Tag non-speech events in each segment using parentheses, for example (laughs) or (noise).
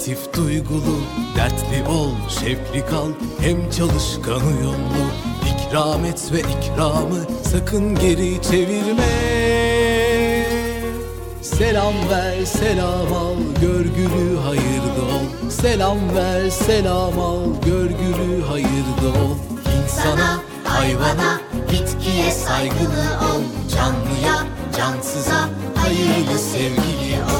Latif, duygulu Dertli ol, şevkli kal, hem çalışkan uyumlu İkram et ve ikramı sakın geri çevirme. Selam ver, selam al, görgülü hayırlı ol. Selam ver, selam al, görgülü hayırlı ol. İnsana, hayvana, bitkiye saygılı ol. Canlıya, cansıza, hayırlı sevgili ol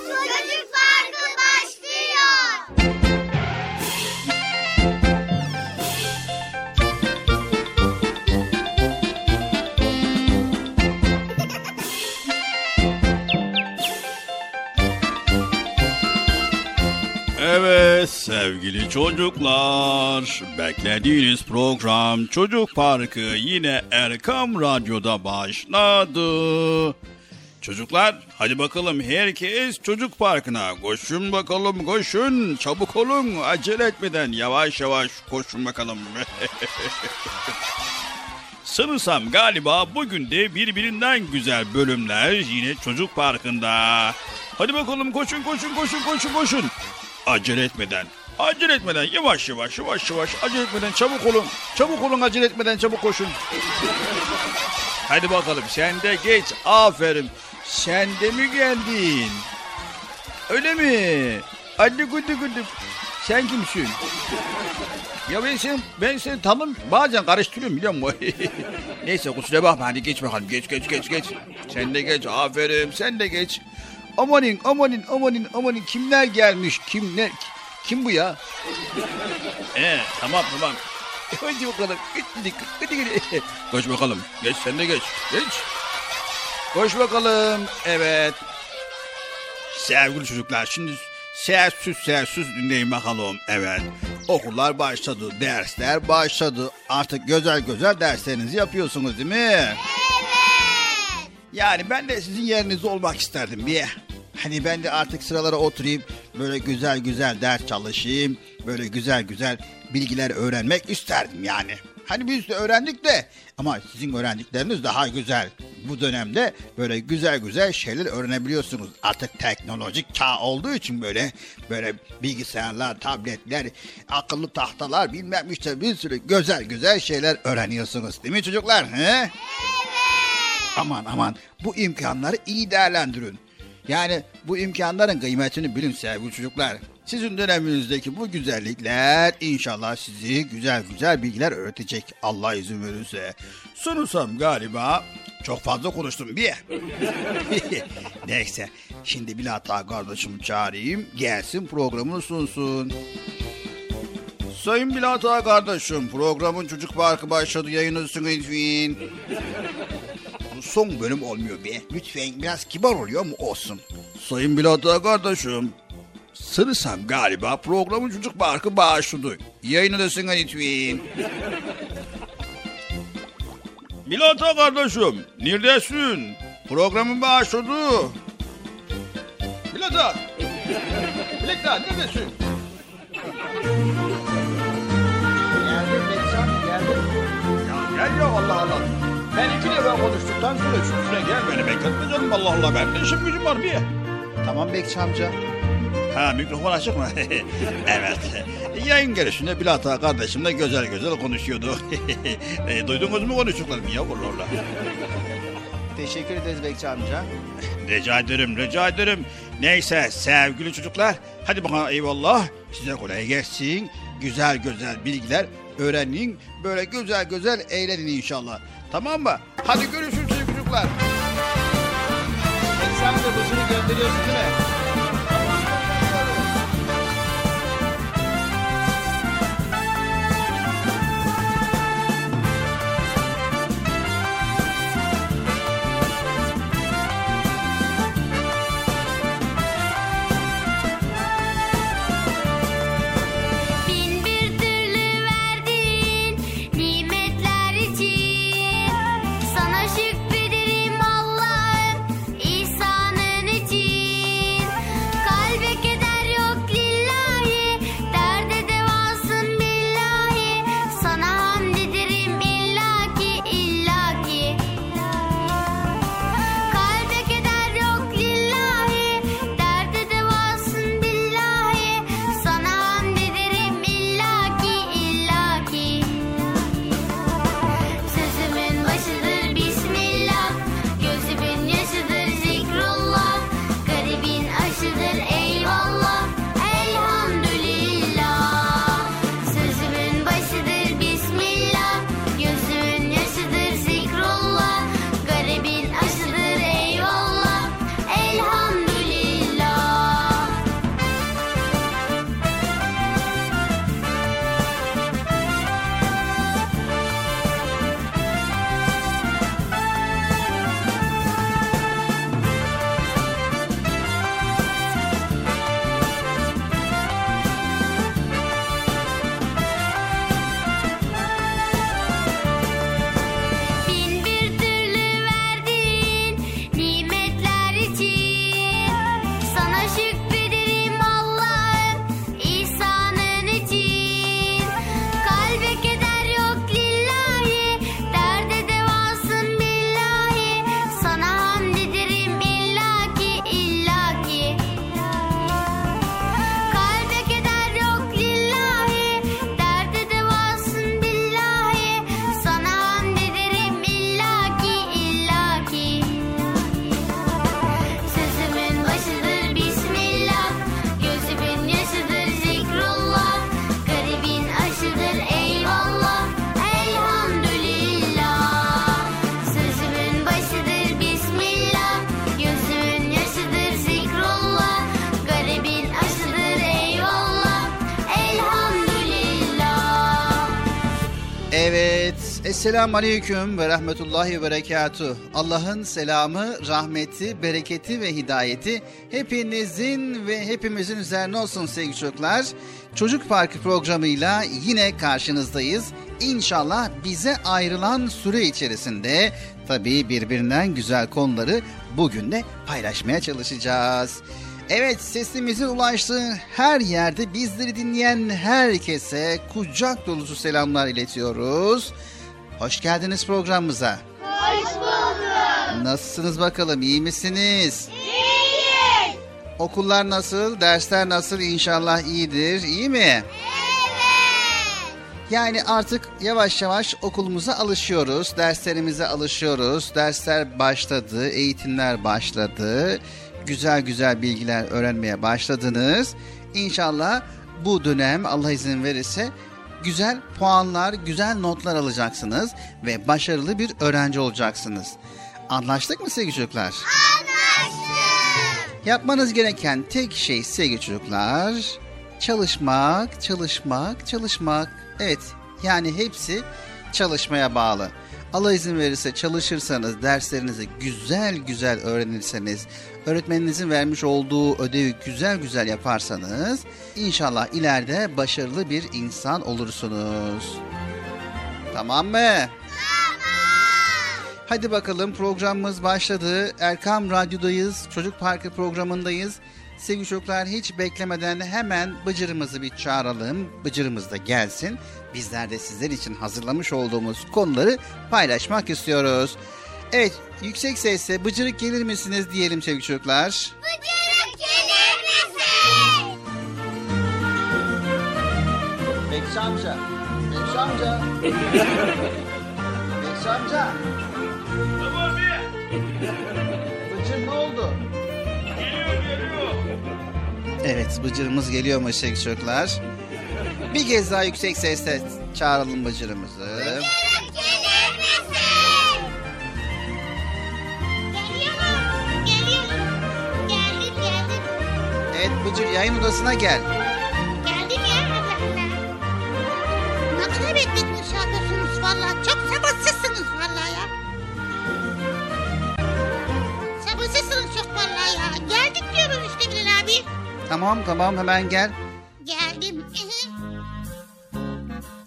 Sevgili çocuklar. Beklediğiniz program Çocuk Parkı yine Erkam Radyo'da başladı. Çocuklar hadi bakalım herkes çocuk parkına koşun bakalım koşun çabuk olun acele etmeden yavaş yavaş koşun bakalım. (laughs) Sanırsam galiba bugün de birbirinden güzel bölümler yine çocuk parkında. Hadi bakalım koşun koşun koşun koşun koşun. Acele etmeden. Acele etmeden yavaş yavaş yavaş yavaş acele etmeden çabuk olun. Çabuk olun acele etmeden çabuk koşun. Hadi bakalım sen de geç aferin. Sen de mi geldin? Öyle mi? Hadi güdü güdü. Sen kimsin? Ya ben sen ben seni tanım bazen karıştırıyorum biliyor musun? (laughs) Neyse kusura bakma hadi geç bakalım geç geç geç geç. Sen de geç aferin sen de geç. Amanin amanin amanin amanin kimler gelmiş kimler kim bu ya? Ee tamam tamam. (laughs) Hadi bakalım. Hadi, hadi, hadi. Koş bakalım. Geç sen de geç. Geç. Koş bakalım. Evet. Sevgili çocuklar şimdi sessiz sessiz dinleyin bakalım. Evet. Okullar başladı. Dersler başladı. Artık güzel güzel derslerinizi yapıyorsunuz değil mi? Evet. Yani ben de sizin yerinizde olmak isterdim bir. Hani ben de artık sıralara oturayım. Böyle güzel güzel ders çalışayım. Böyle güzel güzel bilgiler öğrenmek isterdim yani. Hani biz de öğrendik de ama sizin öğrendikleriniz daha güzel. Bu dönemde böyle güzel güzel şeyler öğrenebiliyorsunuz. Artık teknolojik çağ olduğu için böyle böyle bilgisayarlar, tabletler, akıllı tahtalar bilmem işte bir sürü güzel güzel şeyler öğreniyorsunuz. Değil mi çocuklar? He? Evet. Aman aman bu imkanları iyi değerlendirin. Yani bu imkanların kıymetini bilin sevgili çocuklar. Sizin döneminizdeki bu güzellikler inşallah sizi güzel güzel bilgiler öğretecek Allah izin verirse. Sunursam galiba çok fazla konuştum bir. (laughs) Neyse şimdi bir hata kardeşimi çağırayım gelsin programını sunsun. Sayın Bilata kardeşim programın çocuk parkı başladı yayınlısın lütfen. Bu son bölüm olmuyor be. Lütfen biraz kibar oluyor mu olsun. Sayın Bilata kardeşim Sırısam galiba programın çocuk parkı başladı. Yayınlısın lütfen. (laughs) Bilata kardeşim neredesin? Programın başladı. Bilata. (laughs) Bilata neredesin? Geldim Beksan geldim. Ya gel ya Allah Allah. Ben iki defa konuştuktan sonra üçüncüsüne gel beni bekletme canım Allah Allah ben de işim gücüm var bir. Tamam Bekçi amca. Ha mikrofon açık mı? (laughs) evet. Yayın gelişinde Bilata kardeşimle güzel güzel konuşuyordu. (laughs) e, duydunuz mu konuştuklarımı ya Allah. Teşekkür ederiz Bekçi amca. Rica ederim, rica ederim. Neyse sevgili çocuklar, hadi bakalım eyvallah. Size kolay gelsin. Güzel güzel bilgiler öğrenin. Böyle güzel güzel eğlenin inşallah. Tamam mı? Hadi görüşürüz çocuklar. Sen de dışını gönderiyorsun değil mi? Esselamu Aleyküm ve Rahmetullahi ve Berekatuh. Allah'ın selamı, rahmeti, bereketi ve hidayeti hepinizin ve hepimizin üzerine olsun sevgili çocuklar. Çocuk Parkı programıyla yine karşınızdayız. İnşallah bize ayrılan süre içerisinde tabii birbirinden güzel konuları bugün de paylaşmaya çalışacağız. Evet sesimizin ulaştığı her yerde bizleri dinleyen herkese kucak dolusu selamlar iletiyoruz. Hoş geldiniz programımıza. Hoş bulduk. Nasılsınız bakalım iyi misiniz? İyiyiz. Okullar nasıl, dersler nasıl inşallah iyidir, iyi mi? Evet. Yani artık yavaş yavaş okulumuza alışıyoruz, derslerimize alışıyoruz. Dersler başladı, eğitimler başladı. Güzel güzel bilgiler öğrenmeye başladınız. İnşallah bu dönem Allah izin verirse güzel puanlar, güzel notlar alacaksınız ve başarılı bir öğrenci olacaksınız. Anlaştık mı sevgili çocuklar? Anlaştık. Yapmanız gereken tek şey sevgili çocuklar çalışmak, çalışmak, çalışmak. Evet yani hepsi çalışmaya bağlı. Allah izin verirse çalışırsanız, derslerinizi güzel güzel öğrenirseniz, öğretmeninizin vermiş olduğu ödevi güzel güzel yaparsanız inşallah ileride başarılı bir insan olursunuz. Tamam mı? Hadi bakalım programımız başladı. Erkam Radyo'dayız. Çocuk Parkı programındayız. Sevgili çocuklar hiç beklemeden hemen Bıcır'ımızı bir çağıralım. Bıcır'ımız da gelsin. Bizler de sizler için hazırlamış olduğumuz konuları paylaşmak istiyoruz. Evet yüksek sesle Bıcırık gelir misiniz diyelim sevgili çocuklar. Bıcırık gelir misin? Bekçi amca. Bekçi amca. (laughs) Bekçi amca. Tamam bir. Bıcır ne oldu? Geliyor geliyor. Evet Bıcır'ımız geliyormuş sevgili çocuklar. Bir kez daha yüksek sesle çağıralım Bıcır'ımızı. Bıcırık gelir Bıcır yayın odasına gel. Geldim ya Allah. Ne kadar bekletmiş yapıyorsunuz valla. Çok sabırsızsınız valla ya. Sabırsızsınız çok valla ya. Geldik diyoruz işte Bilal abi. Tamam tamam hemen gel. Geldim. (laughs)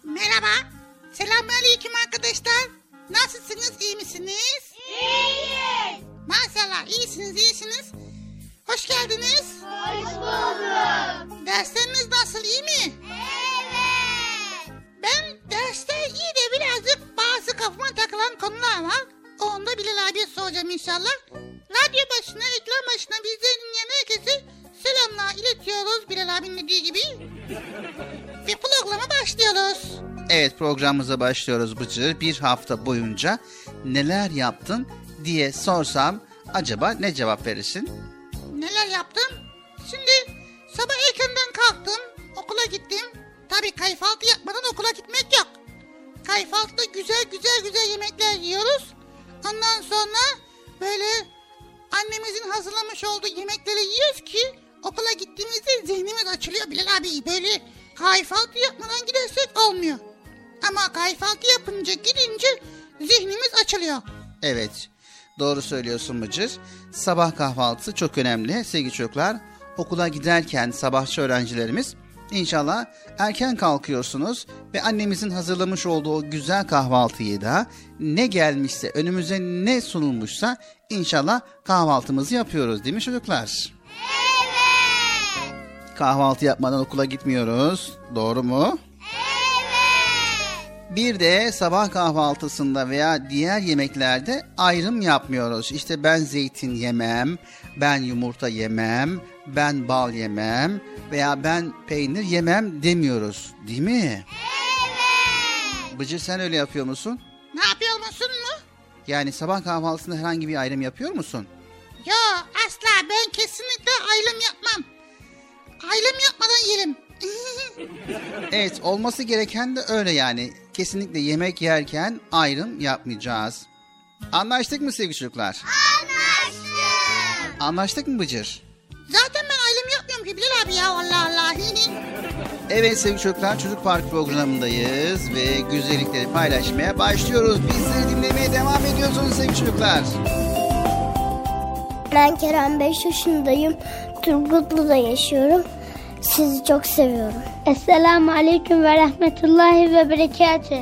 Merhaba. Selamünaleyküm arkadaşlar. Nasılsınız? iyi misiniz? İyiyiz. Maşallah iyisiniz iyisiniz. Hoş geldiniz. Hoş bulduk. Dersleriniz nasıl iyi mi? Evet. Ben derste iyi de birazcık bazı kafama takılan konular var. Onu da Bilal abiye soracağım inşallah. Radyo başına, ekran başına bizden dinleyen herkese selamlar iletiyoruz Bilal abinin dediği gibi. Ve programa başlıyoruz. Evet programımıza başlıyoruz Bıcır. Bir hafta boyunca neler yaptın diye sorsam acaba ne cevap verirsin? Neler yaptım? Şimdi sabah erkenden kalktım, okula gittim. Tabii kayfaltı yapmadan okula gitmek yok. Kayfaltıda güzel güzel güzel yemekler yiyoruz. Ondan sonra böyle annemizin hazırlamış olduğu yemekleri yiyoruz ki okula gittiğimizde zihnimiz açılıyor Bilal abi. Böyle kayfaltı yapmadan gidersek olmuyor. Ama kayfaltı yapınca gidince zihnimiz açılıyor. Evet doğru söylüyorsun Bıcır. Sabah kahvaltısı çok önemli sevgili çocuklar. Okula giderken sabahçı öğrencilerimiz inşallah erken kalkıyorsunuz ve annemizin hazırlamış olduğu o güzel kahvaltıyı da ne gelmişse önümüze ne sunulmuşsa inşallah kahvaltımızı yapıyoruz değil mi çocuklar? Evet. Kahvaltı yapmadan okula gitmiyoruz. Doğru mu? Bir de sabah kahvaltısında veya diğer yemeklerde ayrım yapmıyoruz. İşte ben zeytin yemem, ben yumurta yemem, ben bal yemem veya ben peynir yemem demiyoruz. Değil mi? Evet. Bıcır sen öyle yapıyor musun? Ne yapıyor musun mu? Yani sabah kahvaltısında herhangi bir ayrım yapıyor musun? Yo asla ben kesinlikle aylım yapmam. Aylım yapmadan yerim. (laughs) Evet olması gereken de öyle yani. Kesinlikle yemek yerken ayrım yapmayacağız. Anlaştık mı sevgili çocuklar? Anlaştık. Anlaştık mı Bıcır? Zaten ben aylım yapmıyorum benimki Bilal abi ya Allah Allah. (laughs) Evet sevgili çocuklar Çocuk Park programındayız ve güzellikleri paylaşmaya başlıyoruz. Bizleri dinlemeye devam ediyorsunuz sevgili çocuklar. Ben Kerem 5 yaşındayım. Turgutlu'da yaşıyorum. Sizi çok seviyorum. Esselamu Aleyküm ve Rahmetullahi ve Berekatü.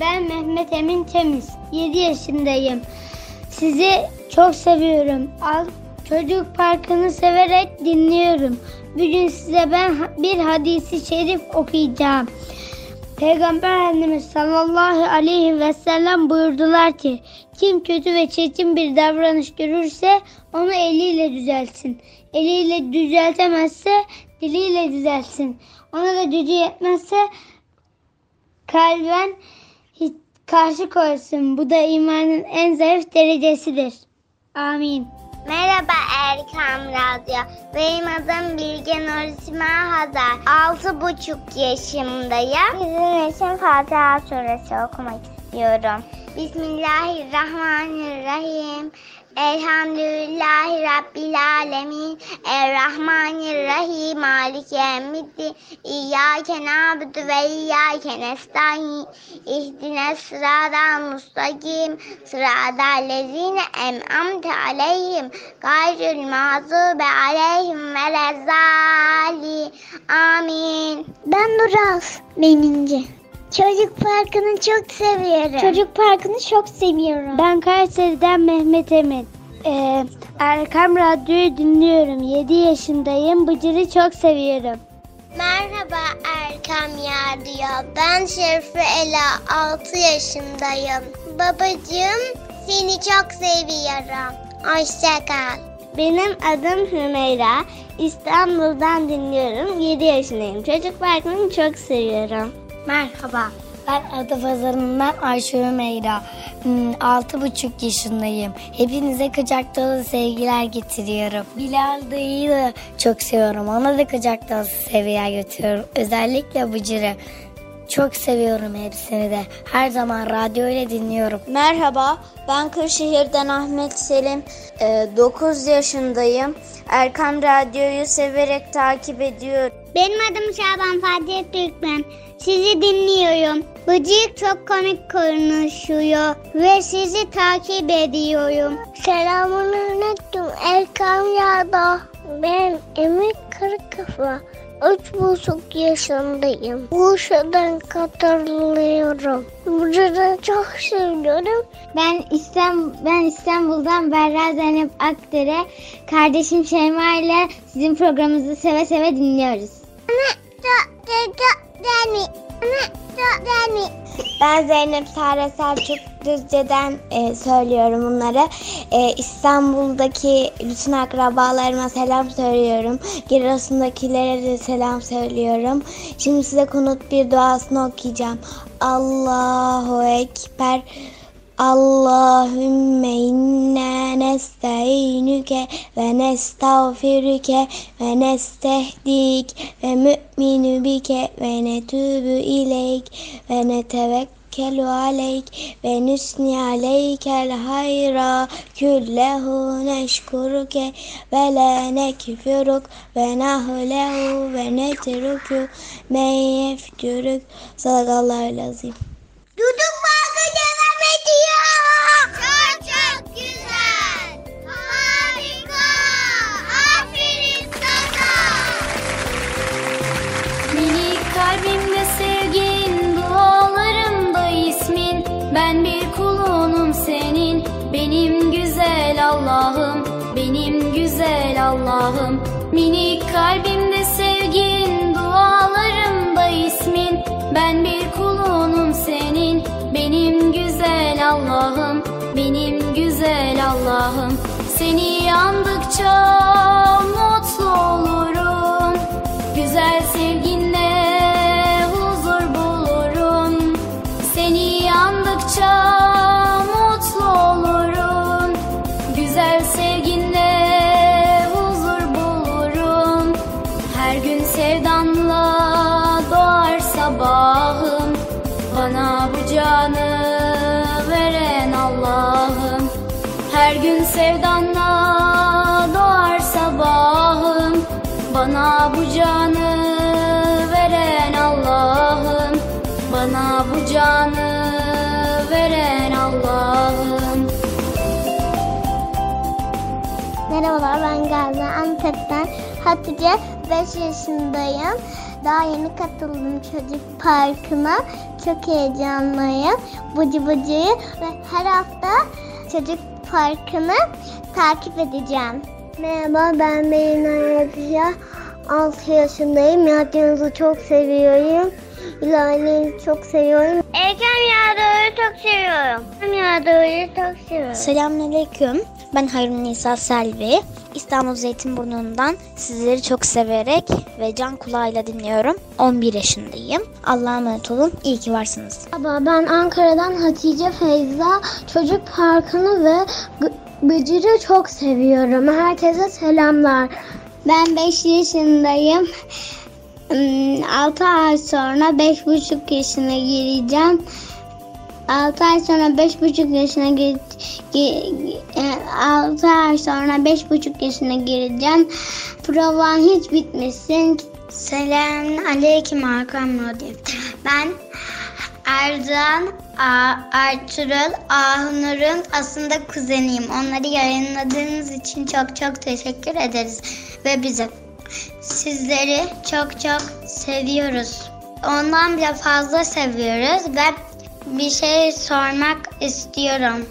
Ben Mehmet Emin Temiz. 7 yaşındayım. Sizi çok seviyorum. Al Çocuk Parkı'nı severek dinliyorum. Bugün size ben bir hadisi şerif okuyacağım. Peygamber Efendimiz sallallahu aleyhi ve sellem buyurdular ki kim kötü ve çirkin bir davranış görürse onu eliyle düzeltsin. Eliyle düzeltemezse diliyle düzeltsin. Ona da gücü yetmezse kalben karşı koysun. Bu da imanın en zayıf derecesidir. Amin. Merhaba Erkam Radyo. Benim adım Bilge Nurisma Hazar. Altı buçuk yaşındayım. Sizin için Fatiha suresi okumak istiyorum. Bismillahirrahmanirrahim. Elhamdülillahi Rabbil Alemin. Errahmanirrahim. Maliki yevmiddin. İyyâke na'budu ve iyyâke nestaîn. İhdine sıradan mustakim. Sıradan lezine em'amte aleyhim. Gayrül mağzubi aleyhim ve lezzali. Amin. Ben Nuraz Meminci. Çocuk Parkı'nı çok seviyorum. Çocuk Parkı'nı çok seviyorum. Ben Kayseri'den Mehmet Emin. Ee, Erkam Radyo'yu dinliyorum. 7 yaşındayım. Bıcır'ı çok seviyorum. Merhaba Erkam Radyo. Ben Şerife Ela. 6 yaşındayım. Babacığım seni çok seviyorum. Hoşça kal. Benim adım Hümeyra. İstanbul'dan dinliyorum. 7 yaşındayım. Çocuk Parkı'nı çok seviyorum. Merhaba. Ben Adapazarı'ndan Ayşe Ümeyra. Hmm, Altı buçuk yaşındayım. Hepinize kucak dolu sevgiler getiriyorum. Bilal dayıyı da çok seviyorum. Ona da kucak dolu sevgiler götürüyorum. Özellikle Bıcır'ı. Çok seviyorum hepsini de. Her zaman radyo ile dinliyorum. Merhaba, ben Kırşehir'den Ahmet Selim. 9 yaşındayım. Erkam Radyo'yu severek takip ediyorum. Benim adım Şaban Fatih Türkmen. Sizi dinliyorum. Bıcık çok komik konuşuyor ve sizi takip ediyorum. Selamun aleyküm Erkam Yağda. Ben Emir Kırıkafa. Üç buçuk yaşındayım. Bursa'dan katılıyorum. Bursa'dan çok seviyorum. Ben İstanbul, ben İstanbul'dan Berra Zeynep Akdere. Kardeşim Şeyma ile sizin programınızı seve seve dinliyoruz. Ben Zeynep Sare Selçuk Düzce'den e, söylüyorum bunları. E, İstanbul'daki bütün akrabalarıma selam söylüyorum. Giresun'dakilere de selam söylüyorum. Şimdi size kunut bir duasını okuyacağım. Allahu Ekber. Allahümme inna nestainuke ve nestağfiruke ve nestehdik ve mü'minu bike ve netübü ileyk ve netevekkelu aleyk ve nüsni aleykel hayra küllehu neşkuruke ve la nekfuruk ve nahlehu ve netruku men yefcuruk sadakallahu lazim. Duduk Parkı devam ediyor. Çok çok güzel. Harika. Aferin sana. Minik kalbimde sevgin, dualarımda ismin. Ben bir kulunum senin, benim güzel Allah'ım, benim güzel Allah'ım. Minik kalbimde sevgin, dualarımda ismin. Ben bir benim güzel Allah'ım, benim güzel Allah'ım. Seni andıkça her gün sevdanla doğar Bana bu canı veren Allah'ım Bana bu canı veren Allah'ım Merhabalar ben Gaziantep'ten Hatice 5 yaşındayım. Daha yeni katıldım çocuk parkına. Çok heyecanlıyım. Bıcı bıcıyı ve her hafta çocuk parkını takip edeceğim. Merhaba ben Melina Yapıya. 6 yaşındayım. Radyonuzu çok seviyorum. İlahi'yi çok seviyorum. Erken Yağdır'ı çok seviyorum. Erken Yağdır'ı çok seviyorum. Selamünaleyküm. Ben Harun Nisa Selvi. İstanbul Zeytinburnu'ndan sizleri çok severek ve can kulağıyla dinliyorum. 11 yaşındayım. Allah'a emanet olun. İyi ki varsınız. Merhaba ben Ankara'dan Hatice Feyza. Çocuk Parkı'nı ve Bıcır'ı çok seviyorum. Herkese selamlar. Ben 5 yaşındayım. 6 ay sonra 5,5 yaşına gireceğim. 6 ay sonra 5,5 yaşına gir, gi- e, 6 ay sonra 5,5 yaşına gireceğim. Provan hiç bitmesin. Selam aleyküm Hakan Radyo. Ben Erdoğan, A- Ertuğrul, Ahunur'un aslında kuzeniyim. Onları yayınladığınız için çok çok teşekkür ederiz. Ve bize sizleri çok çok seviyoruz. Ondan bile fazla seviyoruz ve bir şey sormak istiyorum.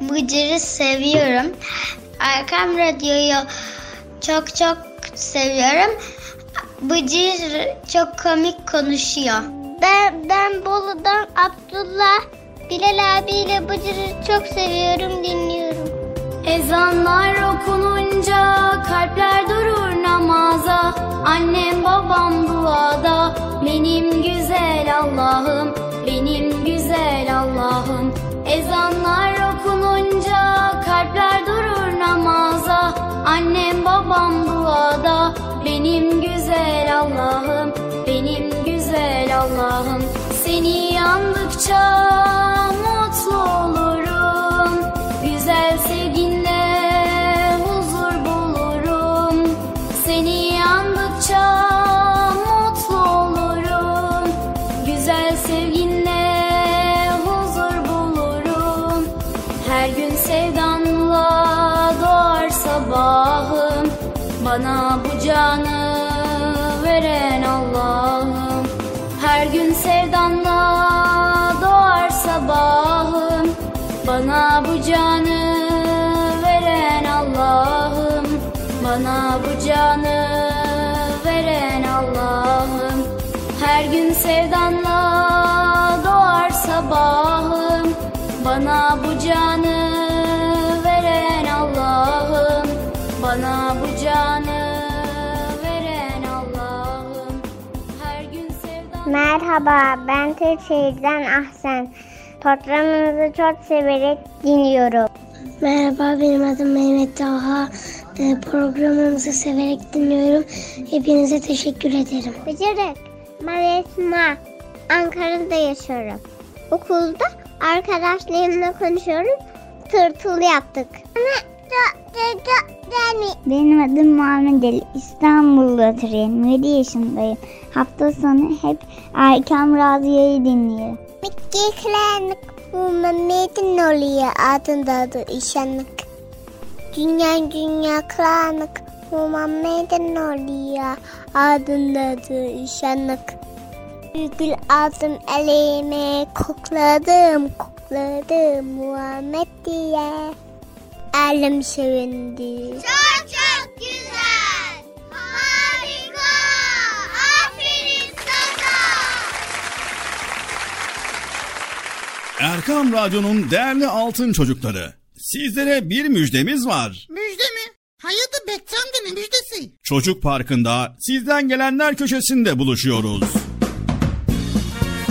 Bıcır'ı seviyorum. Erkam Radyo'yu çok çok seviyorum. Bıcır çok komik konuşuyor. Ben, ben Bolu'dan Abdullah. Bilal abiyle Bıcır'ı çok seviyorum, dinliyorum. Ezanlar okununca kalpler durur namaza. Annem babam duada benim güzel Allah'ım benim güzel Allah'ım. Ezanlar okununca kalpler durur namaza. Annem babam duada benim güzel Allah'ım benim güzel Allah'ım. Seni yandıkça mutlu Allah'ım Her gün sevdanla doğar sabahım. Bana bu canı veren Allah'ım. Bana bu canı veren Allah'ım. Her gün sevdanla doğar sabahım. Bana bu Merhaba, ben Türkçe'den Ahsen. Programınızı çok severek dinliyorum. Merhaba, benim adım Mehmet Taha. Ee, Programınızı severek dinliyorum. Hepinize teşekkür ederim. Bıcırık, ben Esma. Ankara'da yaşıyorum. Okulda arkadaşlarımla konuşuyorum. Tırtıl yaptık. Benim adım Muhammed Ali. İstanbul'da oturuyorum. 7 yaşındayım. Hafta sonu hep Erkam Raziye'yi dinliyorum. Mikrofonluk Muhammed'in oluyor adında adı işanlık. Dünya dünya klanık Muhammed'in oluyor adında adı işanlık. Gül aldım elime kokladım kokladım Muhammed diye. Elim sevindi. Çok çok güzel. Harika. Aferin sana. Erkam Radyo'nun değerli altın çocukları. Sizlere bir müjdemiz var. Müjde mi? Hayırdır Bekçi amca ne müjdesi? Çocuk Parkı'nda sizden gelenler köşesinde buluşuyoruz.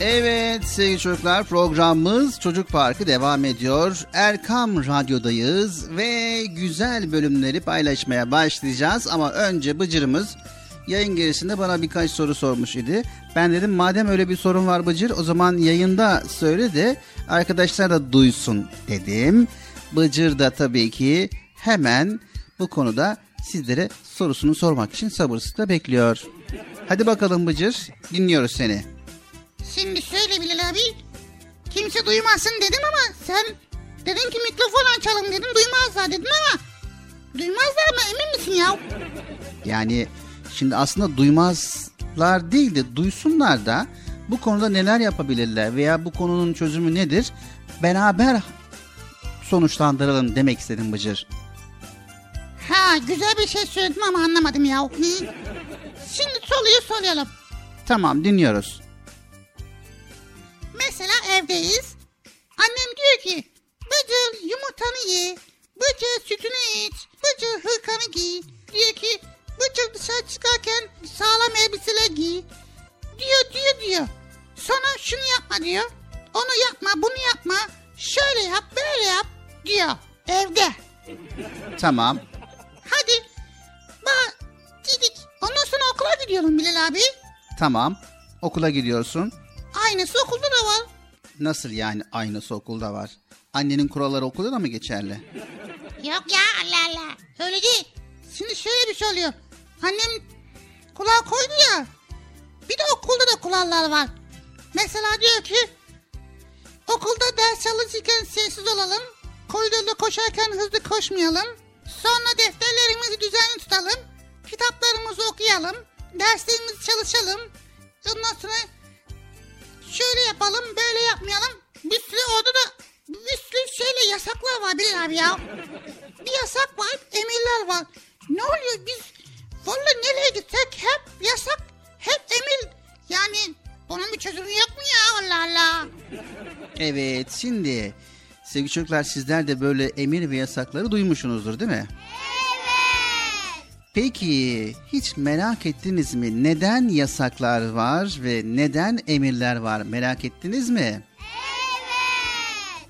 Evet sevgili çocuklar programımız Çocuk Parkı devam ediyor. Erkam Radyo'dayız ve güzel bölümleri paylaşmaya başlayacağız. Ama önce Bıcır'ımız yayın gerisinde bana birkaç soru sormuş idi. Ben dedim madem öyle bir sorun var Bıcır o zaman yayında söyle de arkadaşlar da duysun dedim. Bıcır da tabii ki hemen bu konuda sizlere sorusunu sormak için sabırsızlıkla bekliyor. Hadi bakalım Bıcır dinliyoruz seni. Şimdi söyle Bilal abi. Kimse duymasın dedim ama sen dedin ki mikrofon açalım dedim duymazlar dedim ama duymazlar mı emin misin ya? Yani şimdi aslında duymazlar değil de duysunlar da bu konuda neler yapabilirler veya bu konunun çözümü nedir? Beraber sonuçlandıralım demek istedim Bıcır. Ha güzel bir şey söyledin ama anlamadım ya. Şimdi soruyu soralım. Tamam dinliyoruz. Mesela evdeyiz. Annem diyor ki Bıcır yumurtanı ye. Bıcır sütünü iç. Bıcır hırkanı giy. Diyor ki Bıcır dışarı çıkarken sağlam elbiseler giy. Diyor diyor diyor. Sonra şunu yapma diyor. Onu yapma bunu yapma. Şöyle yap böyle yap diyor. Evde. Tamam. Hadi. Bak dedik. Ondan sonra okula gidiyorum Bilal abi. Tamam. Okula gidiyorsun. Aynısı okulda da var. Nasıl yani aynısı okulda var? Annenin kuralları okulda da mı geçerli? Yok ya Allah Allah. Öyle değil. Şimdi şöyle bir şey oluyor. Annem kulağı koydu ya. Bir de okulda da kurallar var. Mesela diyor ki okulda ders çalışırken sessiz olalım. Koridorda koşarken hızlı koşmayalım. Sonra defterlerimizi düzenli tutalım. Kitaplarımızı okuyalım. Derslerimizi çalışalım. Ondan sonra şöyle yapalım böyle yapmayalım. Bir sürü orada da bir sürü şeyle yasaklar var Bilal abi ya. Bir yasak var emirler var. Ne oluyor biz valla nereye gitsek hep yasak hep emir. Yani bunun bir çözümü yok mu ya Allah Allah. Evet şimdi sevgili çocuklar sizler de böyle emir ve yasakları duymuşsunuzdur değil mi? Peki hiç merak ettiniz mi neden yasaklar var ve neden emirler var merak ettiniz mi?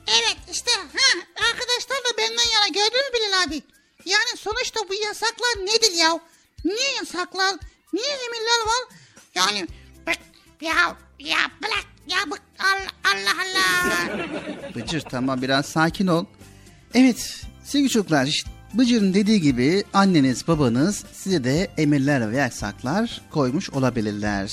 Evet işte ha, arkadaşlar da benden yana gördün mü Bilal abi? Yani sonuçta bu yasaklar nedir ya? Niye yasaklar? Niye emirler var? Yani bık, ya ya bırak ya bık Allah Allah Allah. Bıcır tamam biraz sakin ol. Evet sevgili çocuklar işte Bıcır'ın dediği gibi anneniz babanız size de emirler ve yasaklar koymuş olabilirler.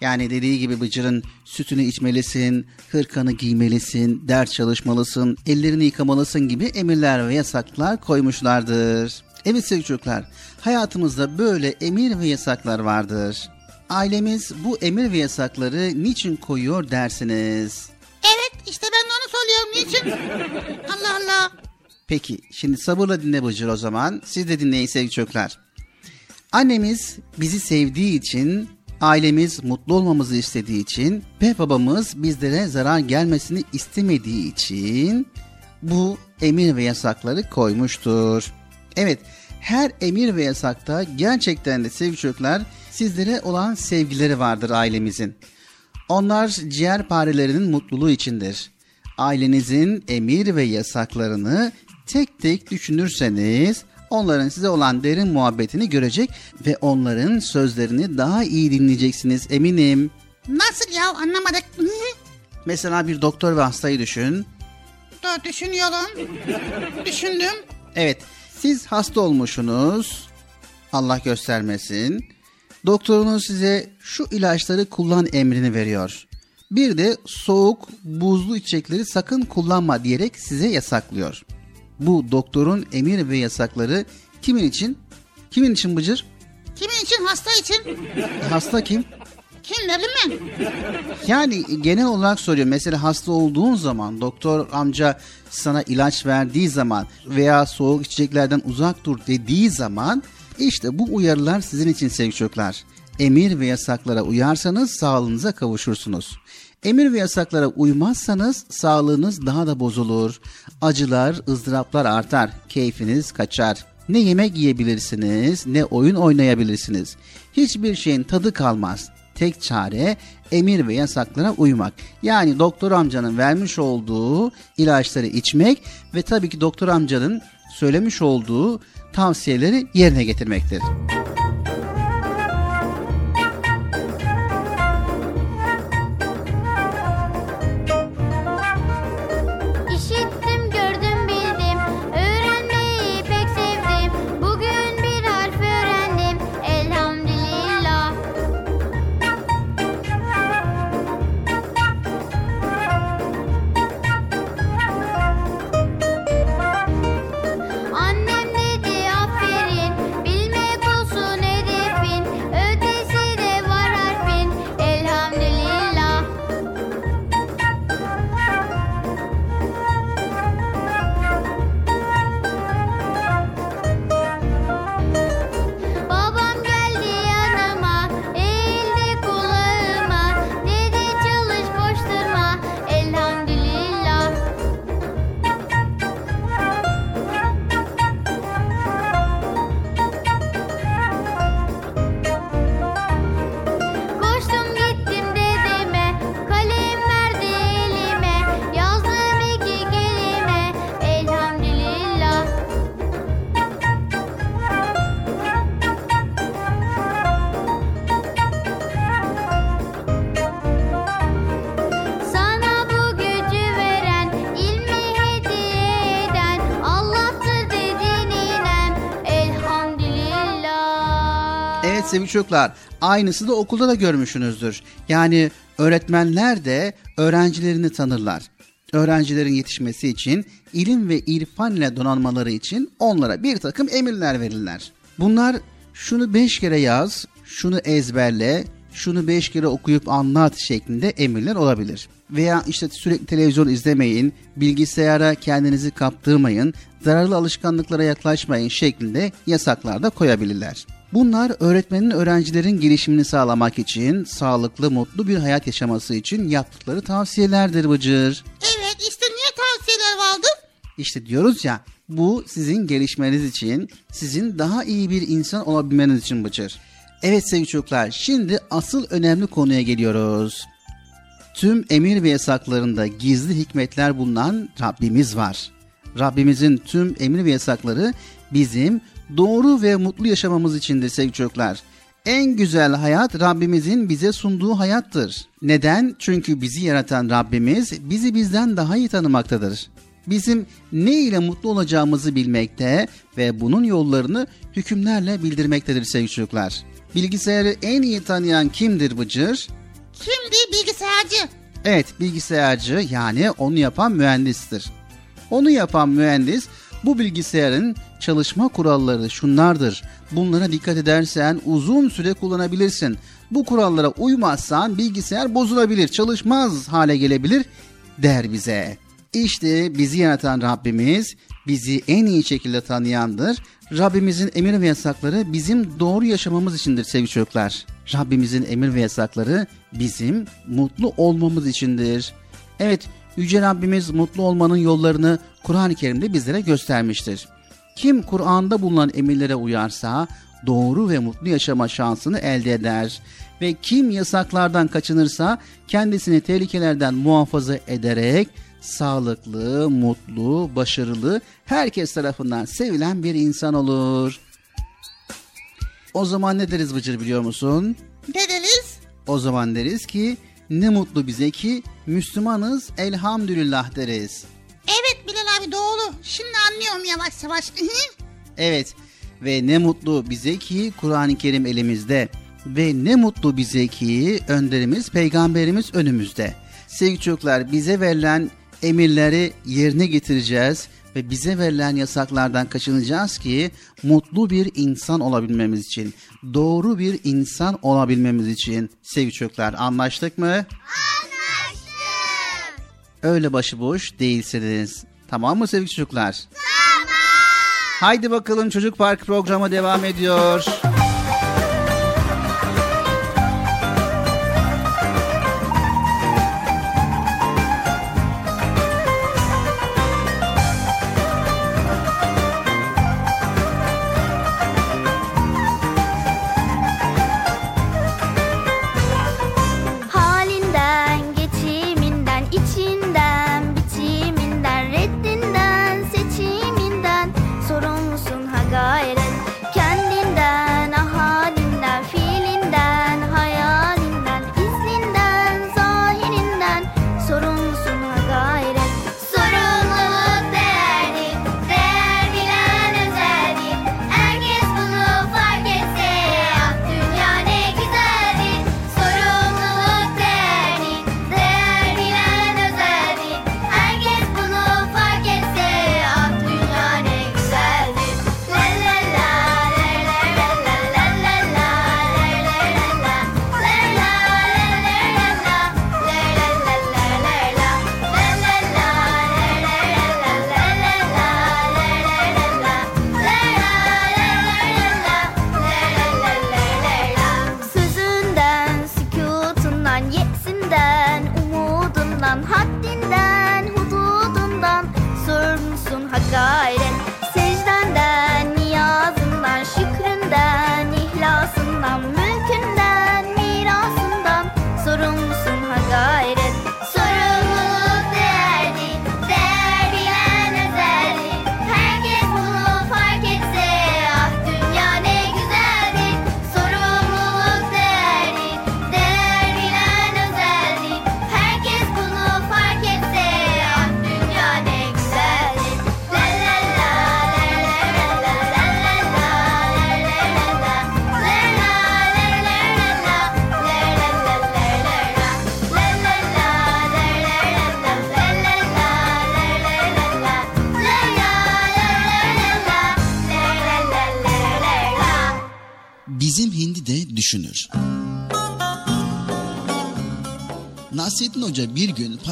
Yani dediği gibi Bıcır'ın sütünü içmelisin, hırkanı giymelisin, ders çalışmalısın, ellerini yıkamalısın gibi emirler ve yasaklar koymuşlardır. Evet sevgili çocuklar, hayatımızda böyle emir ve yasaklar vardır. Ailemiz bu emir ve yasakları niçin koyuyor dersiniz? Evet işte ben de onu soruyorum. Niçin? (laughs) Allah Allah. Peki şimdi sabırla dinle Bıcır o zaman. Siz de dinleyin sevgili çocuklar. Annemiz bizi sevdiği için, ailemiz mutlu olmamızı istediği için ve babamız bizlere zarar gelmesini istemediği için bu emir ve yasakları koymuştur. Evet her emir ve yasakta gerçekten de sevgili çocuklar sizlere olan sevgileri vardır ailemizin. Onlar ciğerparelerinin mutluluğu içindir. Ailenizin emir ve yasaklarını tek tek düşünürseniz onların size olan derin muhabbetini görecek ve onların sözlerini daha iyi dinleyeceksiniz eminim. Nasıl ya anlamadık. Mesela bir doktor ve hastayı düşün. Dur düşünüyorum. Düşündüm. Evet, siz hasta olmuşsunuz. Allah göstermesin. Doktorunuz size şu ilaçları kullan emrini veriyor. Bir de soğuk, buzlu içecekleri sakın kullanma diyerek size yasaklıyor. Bu doktorun emir ve yasakları kimin için? Kimin için Bıcır? Kimin için? Hasta için. Hasta kim? Kim bileyim ben. Yani genel olarak soruyorum. Mesela hasta olduğun zaman doktor amca sana ilaç verdiği zaman veya soğuk içeceklerden uzak dur dediği zaman işte bu uyarılar sizin için sevgili çocuklar. Emir ve yasaklara uyarsanız sağlığınıza kavuşursunuz. Emir ve yasaklara uymazsanız sağlığınız daha da bozulur. Acılar, ızdıraplar artar, keyfiniz kaçar. Ne yemek yiyebilirsiniz, ne oyun oynayabilirsiniz. Hiçbir şeyin tadı kalmaz. Tek çare emir ve yasaklara uymak. Yani doktor amcanın vermiş olduğu ilaçları içmek ve tabii ki doktor amcanın söylemiş olduğu tavsiyeleri yerine getirmektir. İşittim, çocuklar aynısı da okulda da görmüşsünüzdür. Yani öğretmenler de öğrencilerini tanırlar. Öğrencilerin yetişmesi için ilim ve irfan ile donanmaları için onlara bir takım emirler verirler. Bunlar şunu beş kere yaz, şunu ezberle, şunu beş kere okuyup anlat şeklinde emirler olabilir. Veya işte sürekli televizyon izlemeyin, bilgisayara kendinizi kaptırmayın, zararlı alışkanlıklara yaklaşmayın şeklinde yasaklar da koyabilirler. Bunlar öğretmenin öğrencilerin gelişimini sağlamak için, sağlıklı, mutlu bir hayat yaşaması için yaptıkları tavsiyelerdir Bıcır. Evet işte niye tavsiyeler vardı? İşte diyoruz ya bu sizin gelişmeniz için, sizin daha iyi bir insan olabilmeniz için Bıcır. Evet sevgili çocuklar şimdi asıl önemli konuya geliyoruz. Tüm emir ve yasaklarında gizli hikmetler bulunan Rabbimiz var. Rabbimizin tüm emir ve yasakları bizim doğru ve mutlu yaşamamız içindir sevgili çocuklar. En güzel hayat Rabbimizin bize sunduğu hayattır. Neden? Çünkü bizi yaratan Rabbimiz bizi bizden daha iyi tanımaktadır. bizim ne ile mutlu olacağımızı bilmekte ve bunun yollarını hükümlerle bildirmektedir sevgili çocuklar. Bilgisayarı en iyi tanıyan kimdir Bıcır? Kimdi bilgisayarcı? Evet bilgisayarcı yani onu yapan mühendistir. Onu yapan mühendis bu bilgisayarın çalışma kuralları şunlardır. Bunlara dikkat edersen uzun süre kullanabilirsin. Bu kurallara uymazsan bilgisayar bozulabilir, çalışmaz hale gelebilir der bize. İşte bizi yaratan Rabbimiz bizi en iyi şekilde tanıyandır. Rabbimizin emir ve yasakları bizim doğru yaşamamız içindir sevgili çocuklar. Rabbimizin emir ve yasakları bizim mutlu olmamız içindir. Evet, Yüce Rabbimiz mutlu olmanın yollarını Kur'an-ı Kerim'de bizlere göstermiştir. Kim Kur'an'da bulunan emirlere uyarsa doğru ve mutlu yaşama şansını elde eder ve kim yasaklardan kaçınırsa kendisini tehlikelerden muhafaza ederek sağlıklı, mutlu, başarılı, herkes tarafından sevilen bir insan olur. O zaman ne deriz Bıcır biliyor musun? Ne deriz? O zaman deriz ki ne mutlu bize ki Müslümanız elhamdülillah deriz. Evet Bilal abi doğru. Şimdi anlıyorum yavaş yavaş. Evet ve ne mutlu bize ki Kur'an-ı Kerim elimizde ve ne mutlu bize ki önderimiz peygamberimiz önümüzde. Sevgili çocuklar bize verilen emirleri yerine getireceğiz ve bize verilen yasaklardan kaçınacağız ki mutlu bir insan olabilmemiz için, doğru bir insan olabilmemiz için sevgili çocuklar anlaştık mı? Anlaştık. Öyle başıboş değilsiniz. Tamam mı sevgili çocuklar? Tamam. Haydi bakalım Çocuk Park programı devam ediyor.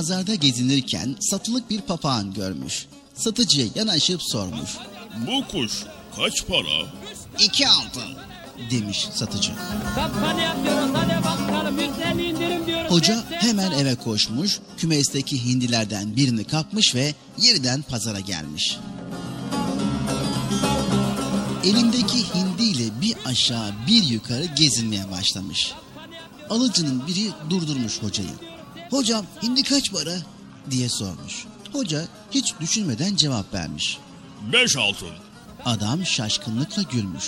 Pazarda gezinirken satılık bir papağan görmüş. Satıcıya yanaşıp sormuş. Bu kuş kaç para? İki altın demiş satıcı. Hoca hemen eve koşmuş, kümesteki hindilerden birini kapmış ve yeniden pazara gelmiş. Elindeki hindiyle bir aşağı bir yukarı gezinmeye başlamış. Alıcının biri durdurmuş hocayı. Hocam hindi kaç para? diye sormuş. Hoca hiç düşünmeden cevap vermiş. Beş altın. Adam şaşkınlıkla gülmüş.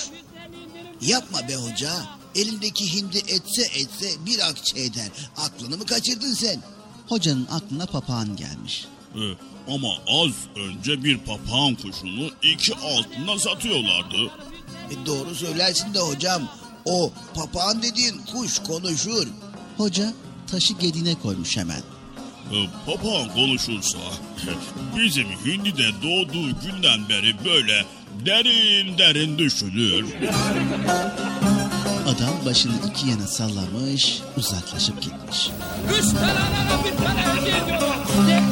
Yapma be hoca. Elindeki hindi etse etse bir akçe eder. Aklını mı kaçırdın sen? Hocanın aklına papağan gelmiş. Ee, ama az önce bir papağan kuşunu iki altına satıyorlardı. E doğru söylersin de hocam. O papağan dediğin kuş konuşur. Hoca taşı gedine koymuş hemen. Ee, papağan konuşursa bizim Hindi'de doğduğu günden beri böyle derin derin düşünür. Adam başını iki yana sallamış, uzaklaşıp gitmiş. Üç tane bir tane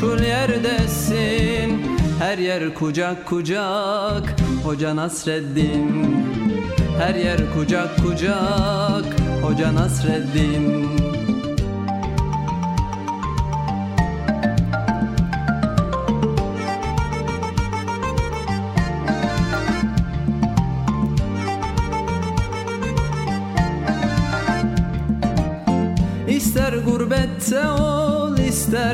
meçhul yerdesin. Her yer kucak kucak Hoca Nasreddin. Her yer kucak kucak Hoca Nasreddin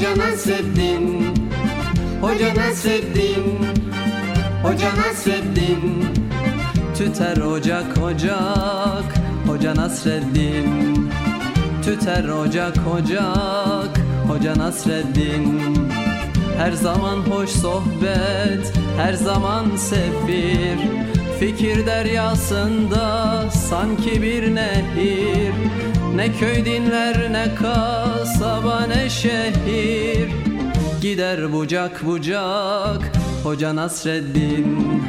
Hoca Nasreddin Hoca Nasreddin Hoca Nasreddin Tüter ocak ocak Hoca Nasreddin. Tüter ocak ocak Hoca Nasreddin. Her zaman hoş sohbet Her zaman sefir Fikir deryasında sanki bir nehir Ne köy dinler ne kasaba ne şehir. Gider bucak bucak Hoca Nasreddin.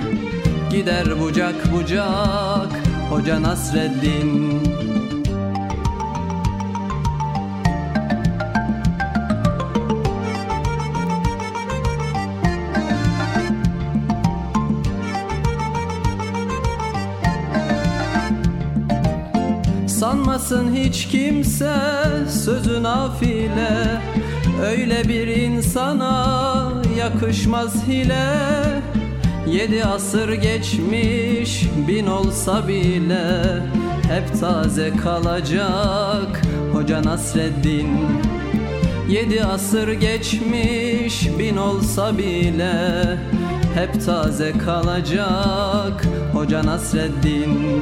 Gider bucak bucak Hoca Nasreddin Sanmasın hiç kimse sözü nafile Öyle bir insana yakışmaz hile. Yedi asır geçmiş bin olsa bile. Hep taze kalacak Hoca Nasreddin. Yedi asır geçmiş bin olsa bile. Hep taze kalacak Hoca Nasreddin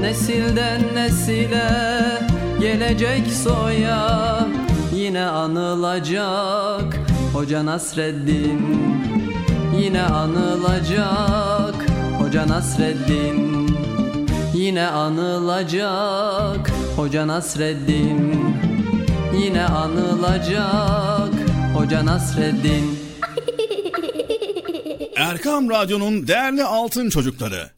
Nesilden nesile gelecek soya Yine anılacak. Hoca Nasreddin Yine anılacak. Hoca Nasreddin Yine anılacak. Hoca Nasreddin yine anılacak. Hoca Nasreddin. Erkam Radyo'nun değerli altın çocukları.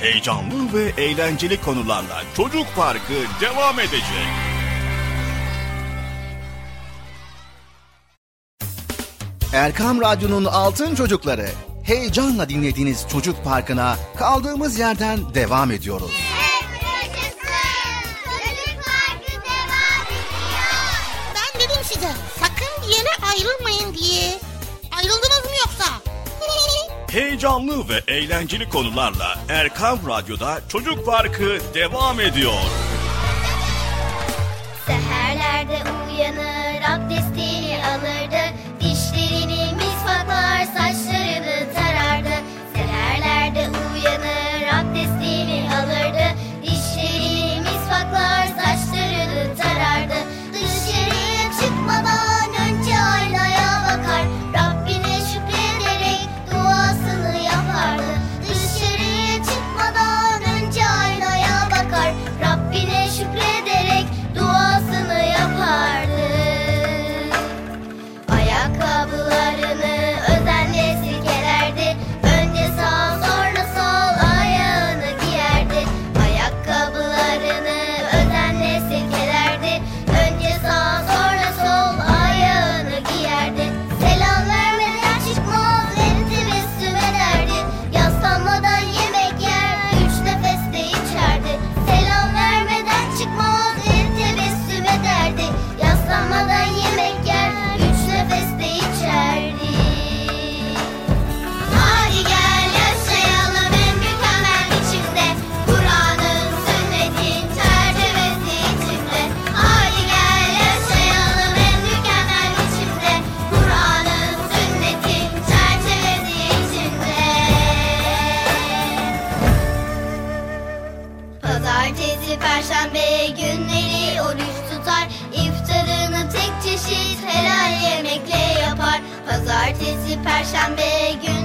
Heyecanlı ve eğlenceli konularla Çocuk Parkı devam edecek. Erkam Radyo'nun Altın Çocukları heyecanla dinlediğiniz Çocuk Parkı'na kaldığımız yerden devam ediyoruz. Ben dedim size sakın bir yere ayrılmayın diye. Ayrıldınız mı yoksa? Heyecanlı ve eğlenceli konularla Erkam Radyo'da Çocuk Parkı devam ediyor. Seherlerde uyanır abdestini alırdı Dişlerini misvaklar saçlarını tarardı Seherlerde uyanır perşembe günleri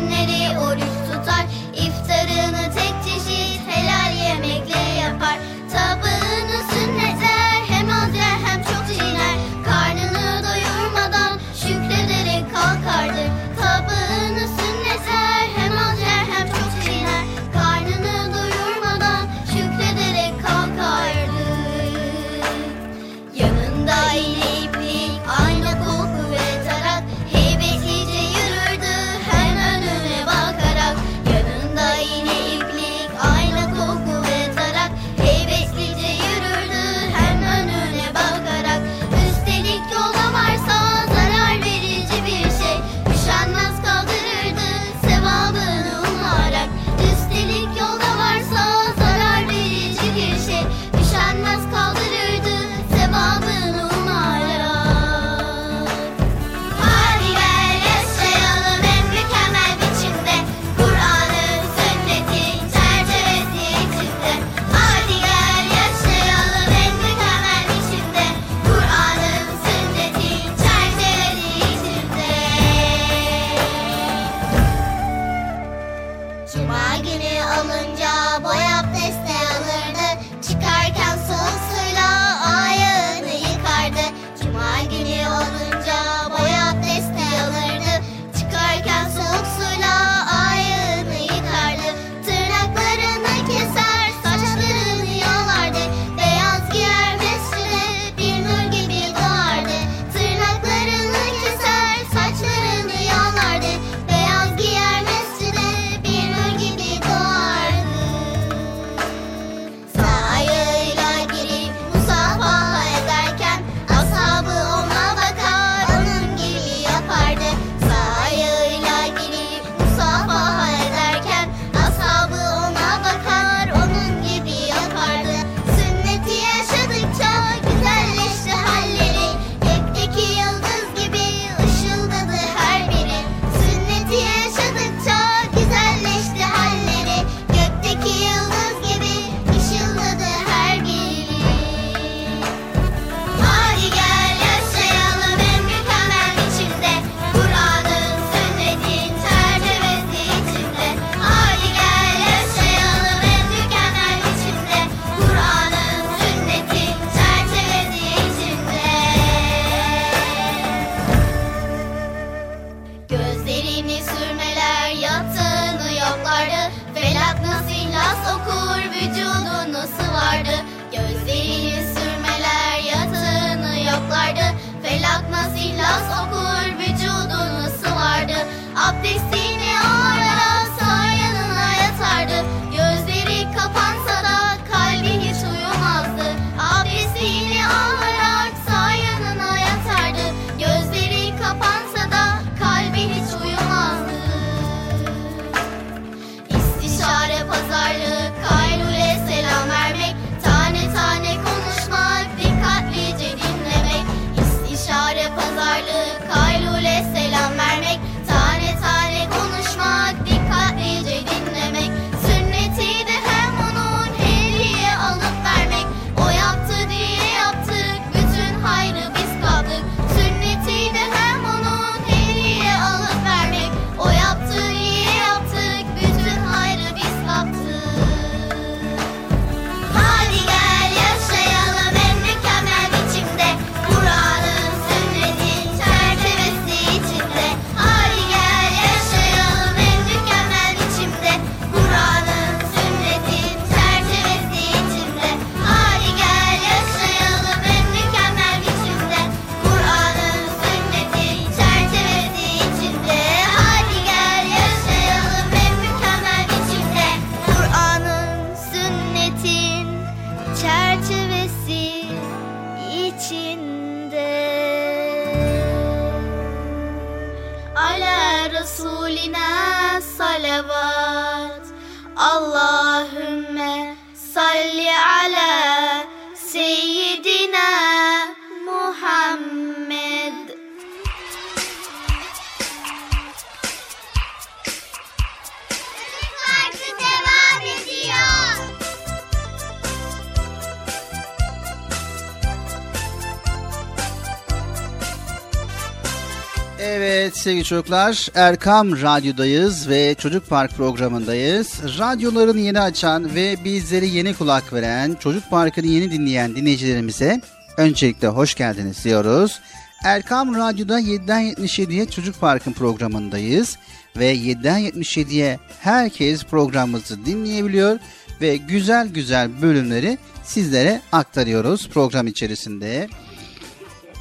sevgili çocuklar Erkam Radyo'dayız ve Çocuk Park programındayız. Radyolarını yeni açan ve bizleri yeni kulak veren, Çocuk Parkı'nı yeni dinleyen dinleyicilerimize öncelikle hoş geldiniz diyoruz. Erkam Radyo'da 7'den 77'ye Çocuk Park'ın programındayız ve 7'den 77'ye herkes programımızı dinleyebiliyor ve güzel güzel bölümleri sizlere aktarıyoruz program içerisinde.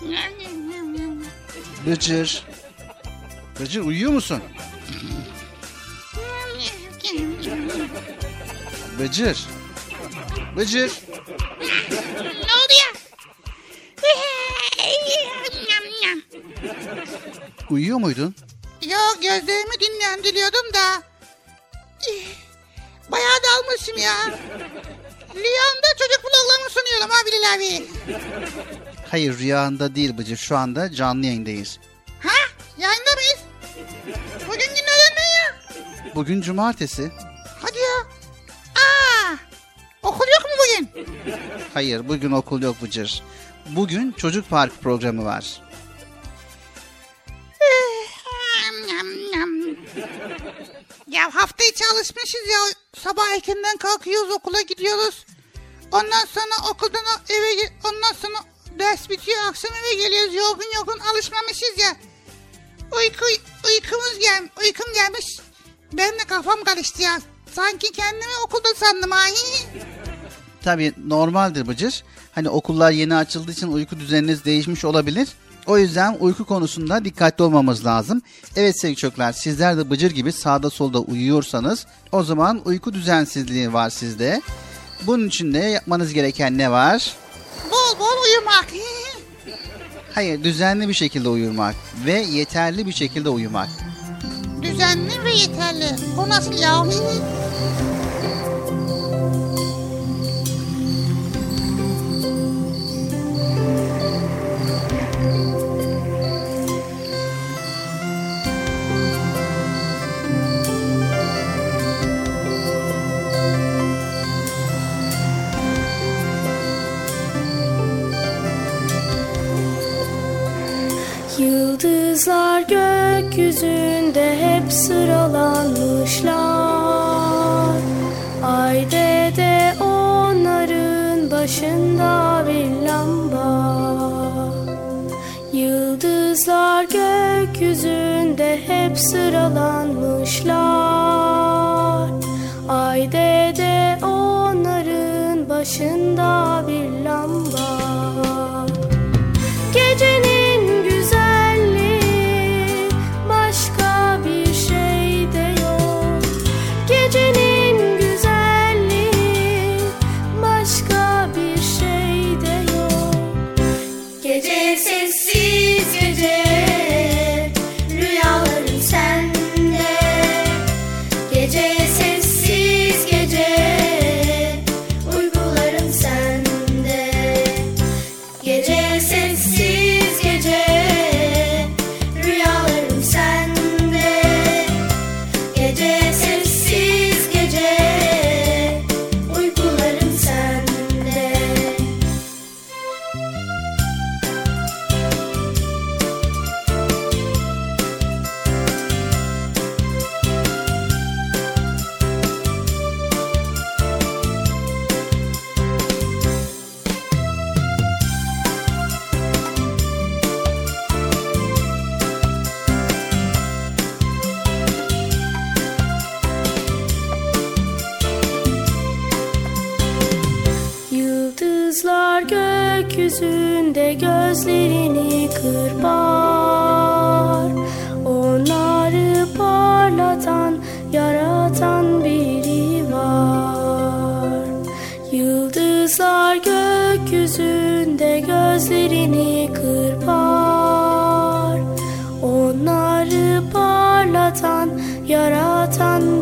(laughs) Bıcır. Bıcır uyuyor musun? Bıcır. Bıcır. Ne oldu ya? Uyuyor muydun? Yok gözlerimi dinlendiriyordum da. Bayağı dalmışım ya. Rüyamda çocuk vloglarını sunuyorum ha Bilal abi. Hayır rüyanda değil Bıcır. Şu anda canlı yayındayız. Ha? Yayında mıyız? Bugün günlerden ne ya? Bugün cumartesi. Hadi ya. Aa, okul yok mu bugün? Hayır bugün okul yok Bıcır. Bugün çocuk park programı var. Ya hafta içi alışmışız ya. Sabah erkenden kalkıyoruz okula gidiyoruz. Ondan sonra okuldan eve ondan sonra ders bitiyor akşam eve geliyoruz yorgun yorgun alışmamışız ya. Uyku uykumuz gel uykum gelmiş. Ben de kafam karıştı ya. Sanki kendimi okulda sandım ahi. Tabii normaldir Bıcır. Hani okullar yeni açıldığı için uyku düzeniniz değişmiş olabilir. O yüzden uyku konusunda dikkatli olmamız lazım. Evet sevgili çocuklar sizler de Bıcır gibi sağda solda uyuyorsanız o zaman uyku düzensizliği var sizde. Bunun için de yapmanız gereken ne var? Bol bol uyumak. Hayır düzenli bir şekilde uyumak ve yeterli bir şekilde uyumak. Düzenli ve yeterli. O nasıl ya? Yıldızlar gökyüzünde hep sıralanmışlar. Ay de onların başında bir lamba. Yıldızlar gökyüzünde hep sıralanmışlar. Ay de onların başında bir lamba gözlerini kırpar Onları parlatan, yaratan biri var. Yıldızlar gökyüzünde gözlerini kırpar Onları parlatan, yaratan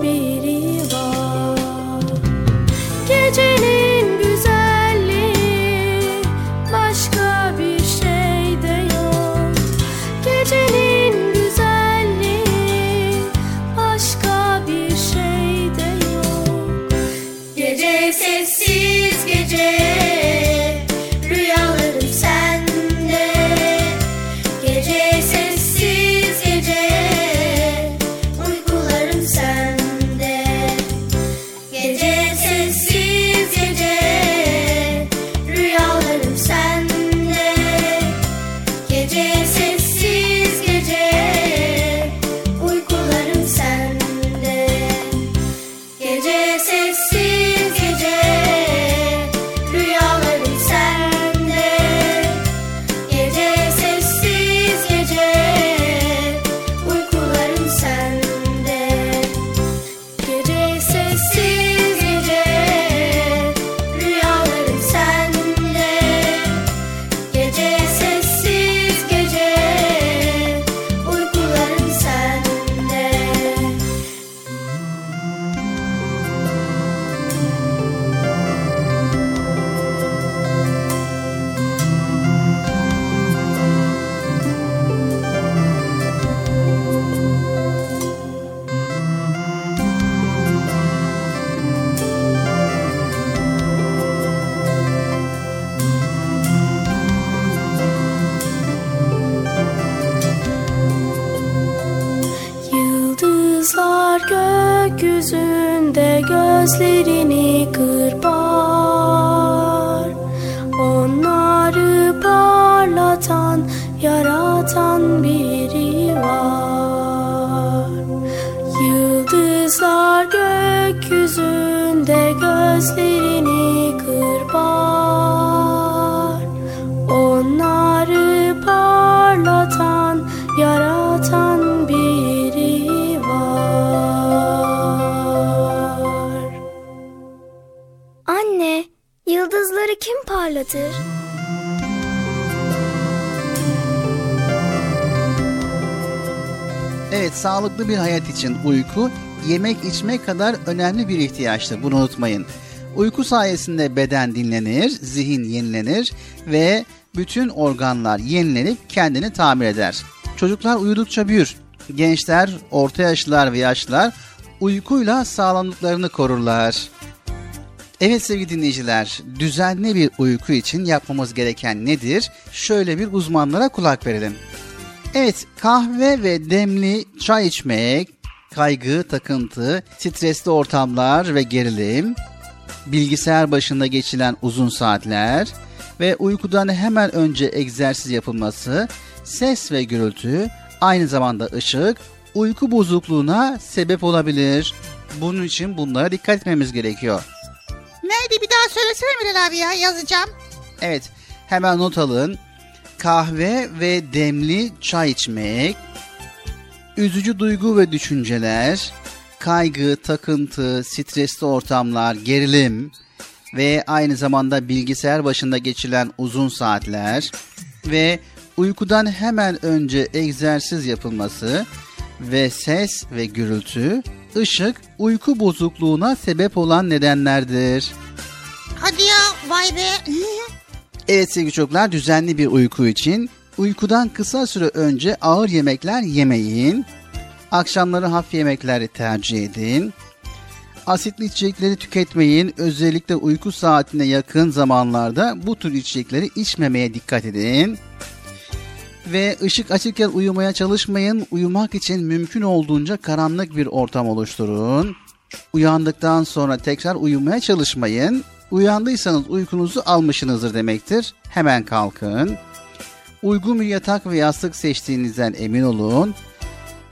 Evet sağlıklı bir hayat için uyku yemek içmek kadar önemli bir ihtiyaçtır. Bunu unutmayın. Uyku sayesinde beden dinlenir, zihin yenilenir ve bütün organlar yenilenip kendini tamir eder. Çocuklar uyudukça büyür. Gençler, orta yaşlılar ve yaşlılar uykuyla sağlamlıklarını korurlar. Evet sevgili dinleyiciler, düzenli bir uyku için yapmamız gereken nedir? Şöyle bir uzmanlara kulak verelim. Evet, kahve ve demli çay içmek, kaygı, takıntı, stresli ortamlar ve gerilim, bilgisayar başında geçilen uzun saatler ve uykudan hemen önce egzersiz yapılması, ses ve gürültü, aynı zamanda ışık, uyku bozukluğuna sebep olabilir. Bunun için bunlara dikkat etmemiz gerekiyor. Neydi bir daha söylesene Bilal abi ya yazacağım. Evet, hemen not alın. Kahve ve demli çay içmek, üzücü duygu ve düşünceler, kaygı, takıntı, stresli ortamlar, gerilim ve aynı zamanda bilgisayar başında geçilen uzun saatler ve uykudan hemen önce egzersiz yapılması ve ses ve gürültü, ışık uyku bozukluğuna sebep olan nedenlerdir. Hadi ya vay be. (laughs) Evet sevgili çocuklar düzenli bir uyku için uykudan kısa süre önce ağır yemekler yemeyin. Akşamları hafif yemekleri tercih edin. Asitli içecekleri tüketmeyin. Özellikle uyku saatine yakın zamanlarda bu tür içecekleri içmemeye dikkat edin. Ve ışık açıkken uyumaya çalışmayın. Uyumak için mümkün olduğunca karanlık bir ortam oluşturun. Uyandıktan sonra tekrar uyumaya çalışmayın. Uyandıysanız uykunuzu almışsınızdır demektir. Hemen kalkın. Uygun bir yatak ve yastık seçtiğinizden emin olun.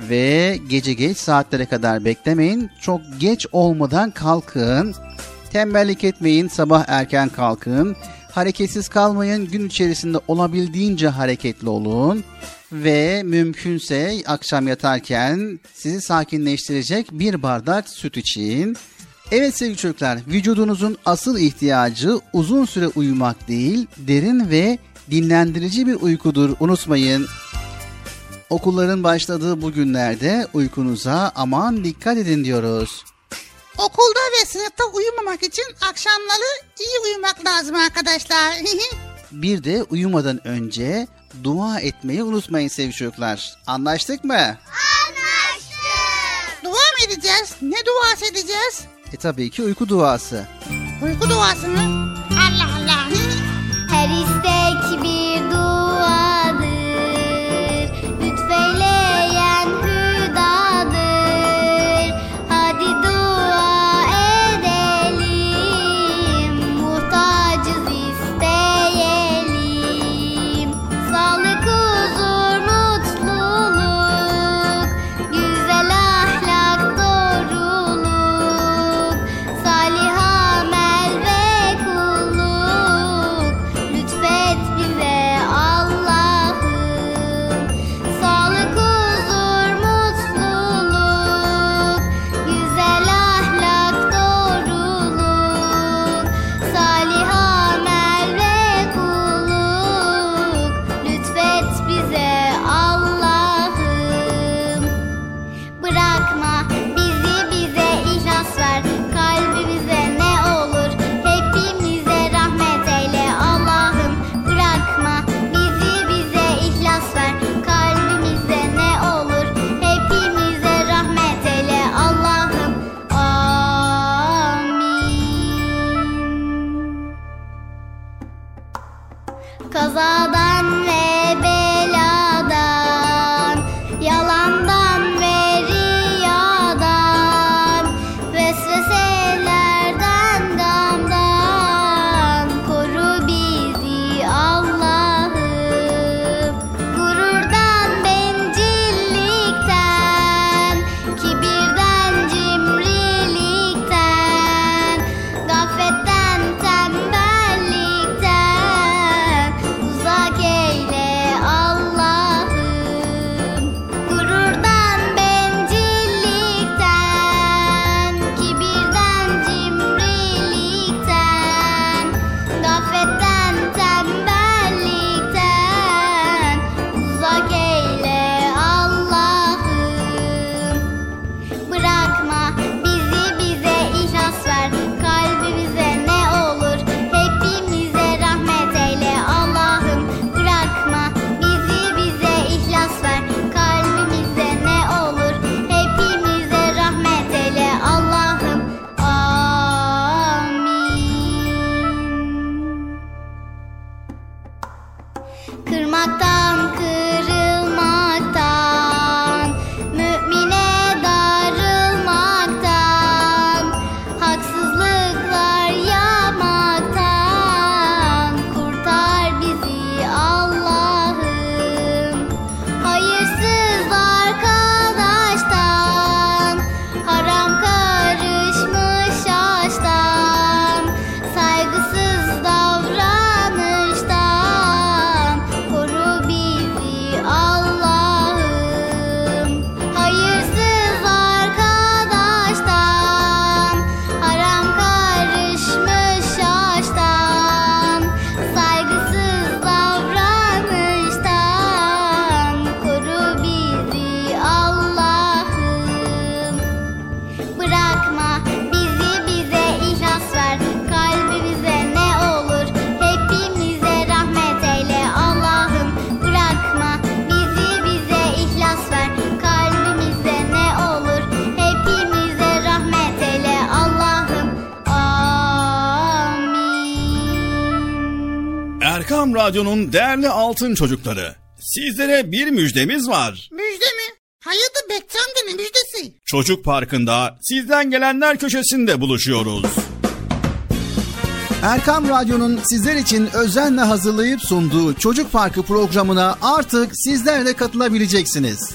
Ve gece geç saatlere kadar beklemeyin. Çok geç olmadan kalkın. Tembellik etmeyin, sabah erken kalkın. Hareketsiz kalmayın. Gün içerisinde olabildiğince hareketli olun. Ve mümkünse akşam yatarken sizi sakinleştirecek bir bardak süt için. Evet sevgili çocuklar, vücudunuzun asıl ihtiyacı uzun süre uyumak değil, derin ve dinlendirici bir uykudur. Unutmayın. Okulların başladığı bu günlerde uykunuza aman dikkat edin diyoruz. Okulda ve sınıfta uyumamak için akşamları iyi uyumak lazım arkadaşlar. (laughs) Bir de uyumadan önce dua etmeyi unutmayın sevgili çocuklar. Anlaştık mı? Anlaştık. Dua mı edeceğiz? Ne duası edeceğiz? E tabii ki uyku duası. Uyku duası mı? Allah Radyo'nun değerli altın çocukları. Sizlere bir müjdemiz var. Müjde mi? Hayırdır Bekçi amca ne müjdesi? Çocuk Parkı'nda sizden gelenler köşesinde buluşuyoruz. Erkam Radyo'nun sizler için özenle hazırlayıp sunduğu Çocuk Parkı programına artık sizler de katılabileceksiniz. Nasıl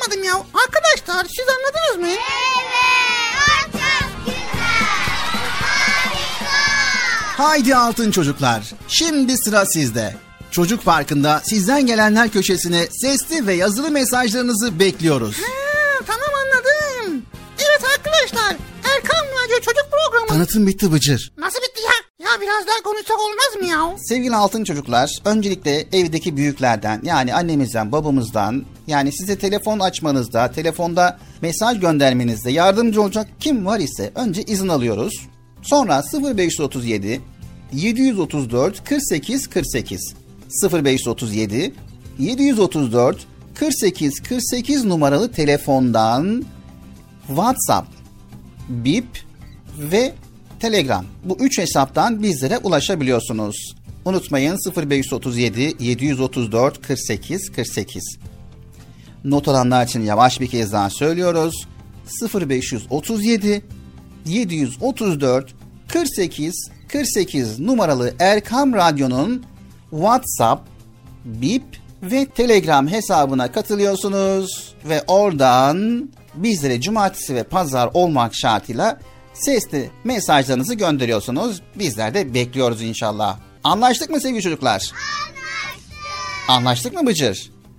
anlamadım ya. Arkadaşlar siz anladınız mı? Haydi altın çocuklar. Şimdi sıra sizde. Çocuk Parkı'nda sizden gelenler köşesine sesli ve yazılı mesajlarınızı bekliyoruz. Ha, tamam anladım. Evet arkadaşlar Erkan Radyo Çocuk Programı. Tanıtım bitti Bıcır. Nasıl bitti ya? Ya biraz daha konuşsak olmaz mı ya? Sevgili altın çocuklar, öncelikle evdeki büyüklerden yani annemizden, babamızdan yani size telefon açmanızda, telefonda mesaj göndermenizde yardımcı olacak kim var ise önce izin alıyoruz. Sonra 0537 734 48 48 0537 734 48 48 numaralı telefondan WhatsApp, Bip ve Telegram. Bu üç hesaptan bizlere ulaşabiliyorsunuz. Unutmayın 0537 734 48 48. Not alanlar için yavaş bir kez daha söylüyoruz. 0537 734 48 48 numaralı Erkam Radyo'nun WhatsApp, Bip ve Telegram hesabına katılıyorsunuz ve oradan bizlere cumartesi ve pazar olmak şartıyla sesli mesajlarınızı gönderiyorsunuz. Bizler de bekliyoruz inşallah. Anlaştık mı sevgili çocuklar? Anlaştık. Anlaştık mı Bıcır?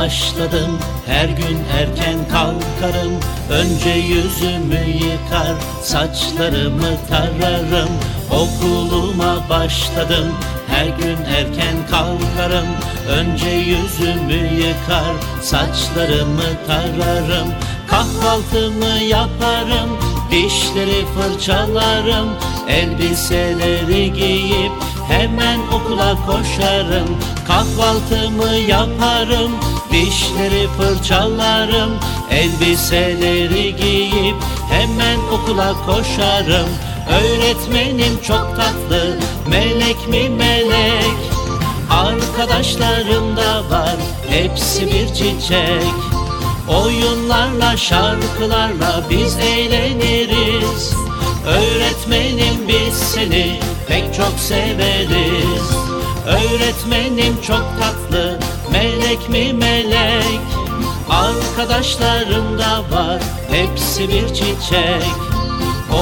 Başladım. Her gün erken kalkarım. Önce yüzümü yıkar saçlarımı tararım. Okuluma başladım. Her gün erken kalkarım. Önce yüzümü yıkar saçlarımı tararım. Kahvaltımı yaparım dişleri fırçalarım. Elbiseleri giyip hemen okula koşarım. Kahvaltımı yaparım dişleri fırçalarım Elbiseleri giyip hemen okula koşarım. Öğretmenim çok tatlı melek mi melek? Arkadaşlarım da var hepsi bir çiçek. Oyunlarla şarkılarla biz eğleniriz. Öğretmenim biz seni pek çok severiz. Öğretmenim çok tatlı melek mi melek? Arkadaşlarım da var hepsi bir çiçek.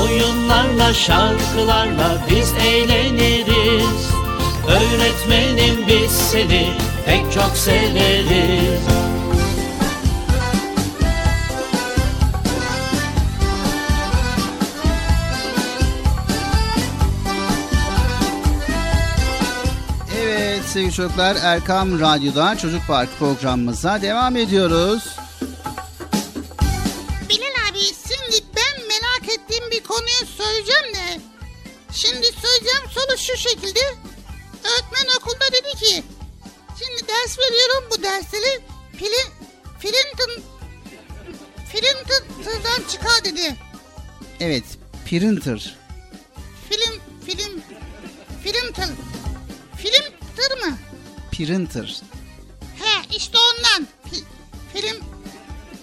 Oyunlarla şarkılarla biz eğleniriz. Öğretmenim biz seni pek çok severiz sevgili çocuklar Erkam Radyo'da Çocuk Park programımıza devam ediyoruz. Bilal abi şimdi ben merak ettiğim bir konuyu söyleyeceğim de. Şimdi söyleyeceğim soru şu şekilde. Öğretmen okulda dedi ki. Şimdi ders veriyorum bu dersleri. Filin, Filinton, Filinton'dan çıkar dedi. Evet printer. Film, film, Filinton. Filinton mı? Printer. He işte ondan. Fi, Film...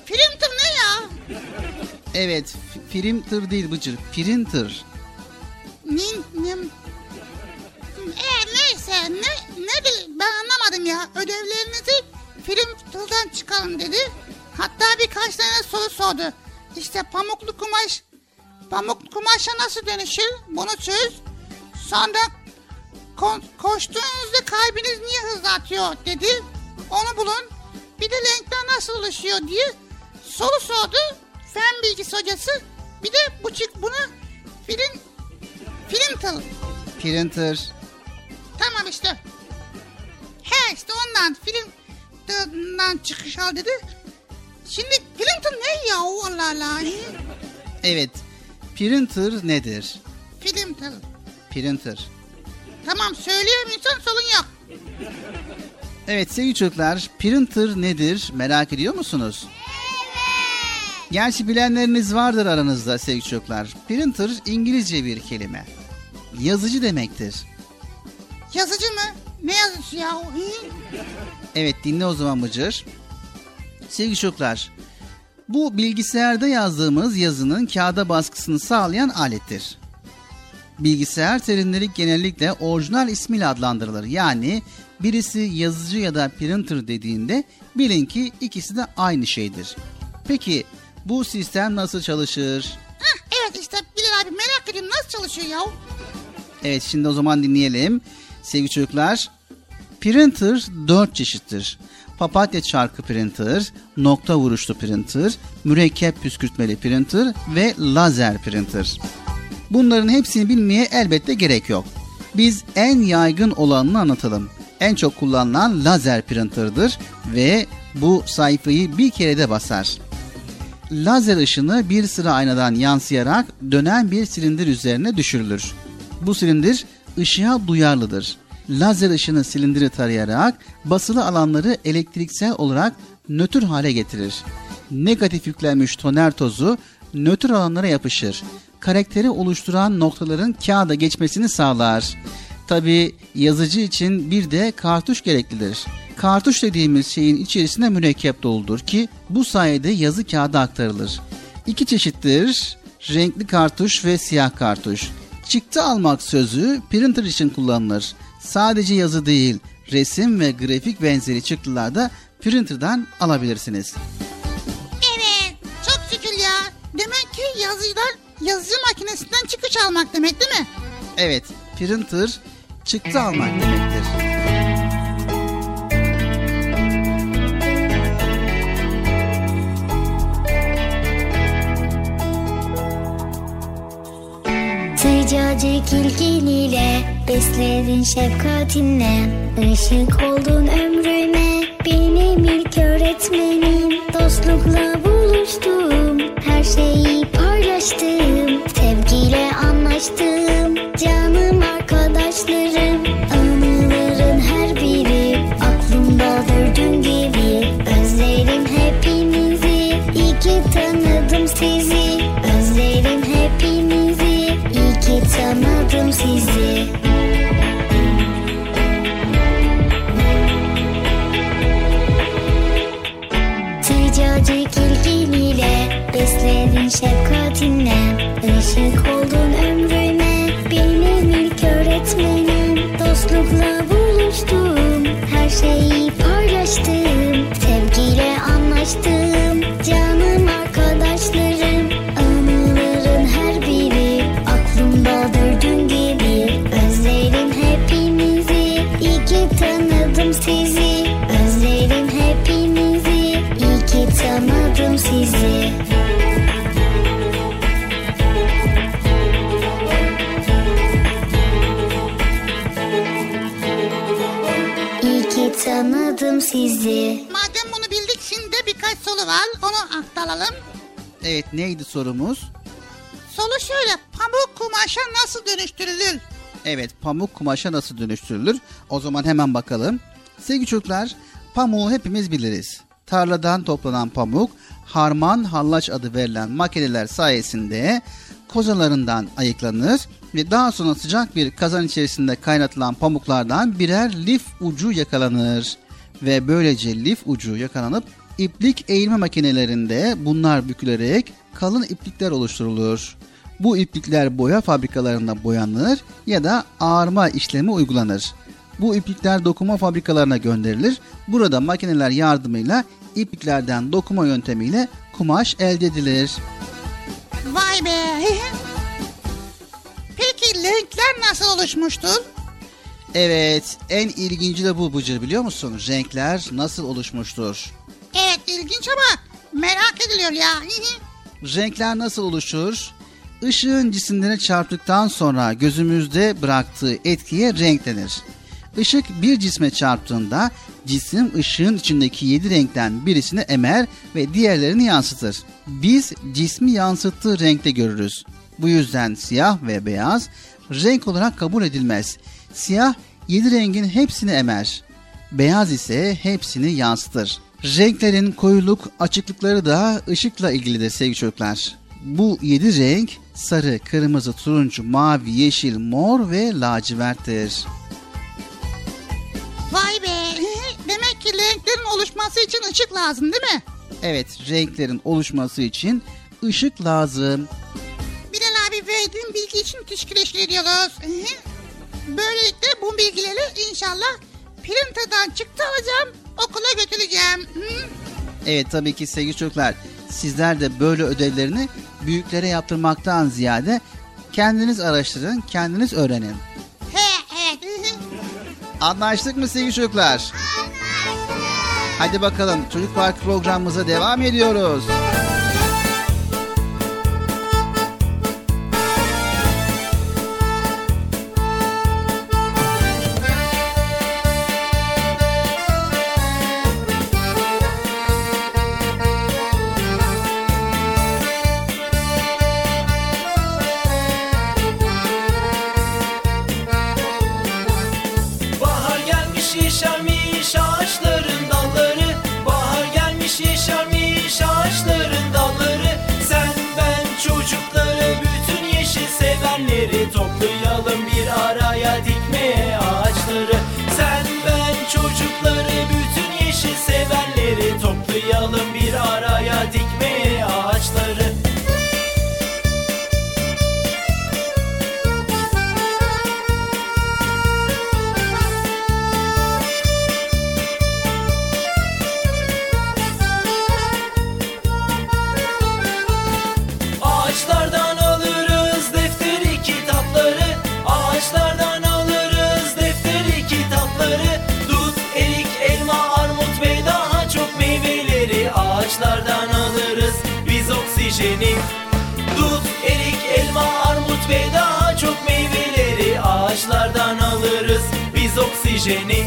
Tır ne ya? Evet, tır değil Bıcır, printer. Nin, nim... E, neyse ne, ne de- ben anlamadım ya. Ödevlerinizi film tırdan çıkarın dedi. Hatta birkaç tane soru sordu. İşte pamuklu kumaş, pamuklu kumaşa nasıl dönüşür? Bunu çöz. Sonra ko- koştuğunuzda kalbiniz niye hızlı atıyor dedi. Onu bulun. Bir de renkler nasıl oluşuyor diye soru sordu. Fen bilgisi hocası. Bir de bu çık bunu film tır. Printer. Tamam işte. He işte ondan film tırından çıkış al dedi. Şimdi tır ne ya Allah Allah. Evet, printer nedir? Tır. Printer. Tamam söyleyemiyorsan sorun yok. Evet sevgili çocuklar, printer nedir merak ediyor musunuz? Gerçi bilenleriniz vardır aranızda sevgili çocuklar. Printer İngilizce bir kelime. Yazıcı demektir. Yazıcı mı? Ne yazıcı ya? Hı? Evet dinle o zaman Bıcır. Sevgili çocuklar, bu bilgisayarda yazdığımız yazının kağıda baskısını sağlayan alettir. Bilgisayar terimleri genellikle orijinal ismiyle adlandırılır. Yani birisi yazıcı ya da printer dediğinde bilin ki ikisi de aynı şeydir. Peki bu sistem nasıl çalışır? Hah, evet işte Bilal abi merak ediyorum nasıl çalışıyor ya? Evet şimdi o zaman dinleyelim. Sevgili çocuklar, printer dört çeşittir. Papatya çarkı printer, nokta vuruşlu printer, mürekkep püskürtmeli printer ve lazer printer. Bunların hepsini bilmeye elbette gerek yok. Biz en yaygın olanını anlatalım. En çok kullanılan lazer printer'dır ve bu sayfayı bir kerede basar. Lazer ışını bir sıra aynadan yansıyarak dönen bir silindir üzerine düşürülür. Bu silindir ışığa duyarlıdır. Lazer ışını silindiri tarayarak basılı alanları elektriksel olarak nötr hale getirir. Negatif yüklenmiş toner tozu nötr alanlara yapışır. Karakteri oluşturan noktaların kağıda geçmesini sağlar. Tabi yazıcı için bir de kartuş gereklidir. Kartuş dediğimiz şeyin içerisinde mürekkep doludur ki bu sayede yazı kağıda aktarılır. İki çeşittir. Renkli kartuş ve siyah kartuş. Çıktı almak sözü printer için kullanılır. Sadece yazı değil, resim ve grafik benzeri çıktılar da printer'dan alabilirsiniz. Yazıcılar yazıcı makinesinden çıkış almak demek değil mi? Evet, printer çıktı almak demektir. Sıcacık ilgiliyle besledin şefkatinle Işık oldun ömrüme benim ilk öğretmenim Dostlukla buluştum her şeyi paylaştım Sevgiyle anlaştım canım arkadaşlarım Anıların her biri aklımda dördün gibi. Özlerim hepinizi iyi ki tanıdım sizi. Özlerim hepinizi iyi ki tanıdım sizi Işık oldun ömrüme benim ilk öğretmenim. Dostlukla buluştum her şeyi paylaştım Sevgiyle anlaştım aktaralım. Evet neydi sorumuz? Soru şöyle pamuk kumaşa nasıl dönüştürülür? Evet pamuk kumaşa nasıl dönüştürülür? O zaman hemen bakalım. Sevgili çocuklar pamuğu hepimiz biliriz. Tarladan toplanan pamuk harman hallaç adı verilen makineler sayesinde kozalarından ayıklanır ve daha sonra sıcak bir kazan içerisinde kaynatılan pamuklardan birer lif ucu yakalanır ve böylece lif ucu yakalanıp İplik eğilme makinelerinde bunlar bükülerek kalın iplikler oluşturulur. Bu iplikler boya fabrikalarında boyanır ya da ağarma işlemi uygulanır. Bu iplikler dokuma fabrikalarına gönderilir. Burada makineler yardımıyla ipliklerden dokuma yöntemiyle kumaş elde edilir. Vay be. (laughs) Peki renkler nasıl oluşmuştur? Evet, en ilginci de bu Bıcır biliyor musun? Renkler nasıl oluşmuştur? İlginç ama merak ediliyor ya. Renkler nasıl oluşur? Işığın cisimlere çarptıktan sonra gözümüzde bıraktığı etkiye renk denir. Işık bir cisme çarptığında cisim ışığın içindeki yedi renkten birisini emer ve diğerlerini yansıtır. Biz cismi yansıttığı renkte görürüz. Bu yüzden siyah ve beyaz renk olarak kabul edilmez. Siyah yedi rengin hepsini emer. Beyaz ise hepsini yansıtır. Renklerin koyuluk açıklıkları da ışıkla ilgilidir sevgili çocuklar. Bu yedi renk sarı, kırmızı, turuncu, mavi, yeşil, mor ve laciverttir. Vay be. (laughs) Demek ki renklerin oluşması için ışık lazım değil mi? Evet, renklerin oluşması için ışık lazım. Bilal abi verdiğin bilgi için teşekkür ediyoruz. Böylelikle bu bilgileri inşallah printer'dan çıktı alacağım, okula götüreceğim. Evet tabii ki sevgili çocuklar, sizler de böyle ödevlerini büyüklere yaptırmaktan ziyade kendiniz araştırın, kendiniz öğrenin. He evet. Anlaştık mı sevgili çocuklar? Anlaştık. Hadi bakalım Çocuk Park programımıza devam ediyoruz. Toplayalım bir araya dikmeye ağaçları. Sen ben çocukları bütün yeşil sevenleri Toplayalım bir araya dikmeye oksijeni Dut, erik, elma, armut ve daha çok meyveleri Ağaçlardan alırız biz oksijeni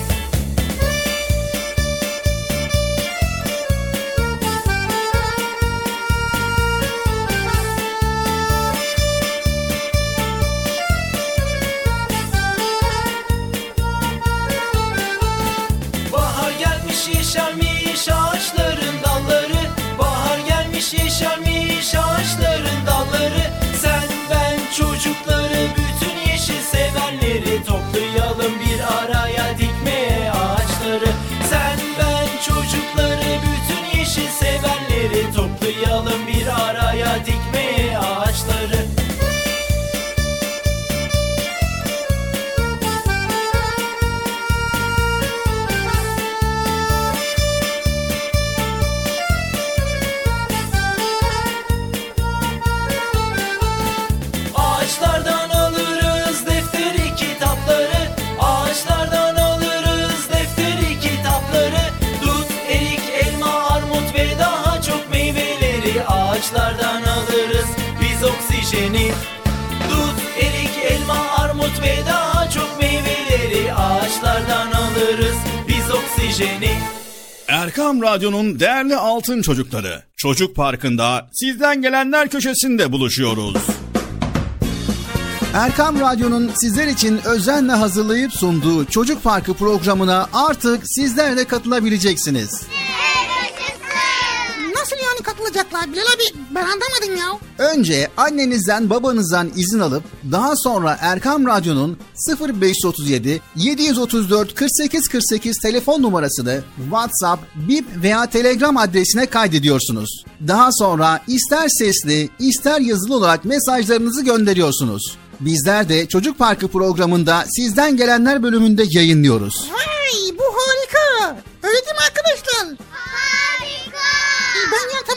şaşlar oksijeni Erkam Radyo'nun değerli altın çocukları. Çocuk Parkı'nda sizden gelenler köşesinde buluşuyoruz. Erkam Radyo'nun sizler için özenle hazırlayıp sunduğu Çocuk Parkı programına artık sizler de katılabileceksiniz. Nasıl katılacaklar Bilal abi? Ben anlamadım ya. Önce annenizden babanızdan izin alıp daha sonra Erkam Radyo'nun 0537 734 48 48 telefon numarasını WhatsApp, Bip veya Telegram adresine kaydediyorsunuz. Daha sonra ister sesli ister yazılı olarak mesajlarınızı gönderiyorsunuz. Bizler de Çocuk Parkı programında sizden gelenler bölümünde yayınlıyoruz. Vay bu harika. Öyle değil mi arkadaşlar? Harika. Ben ya tam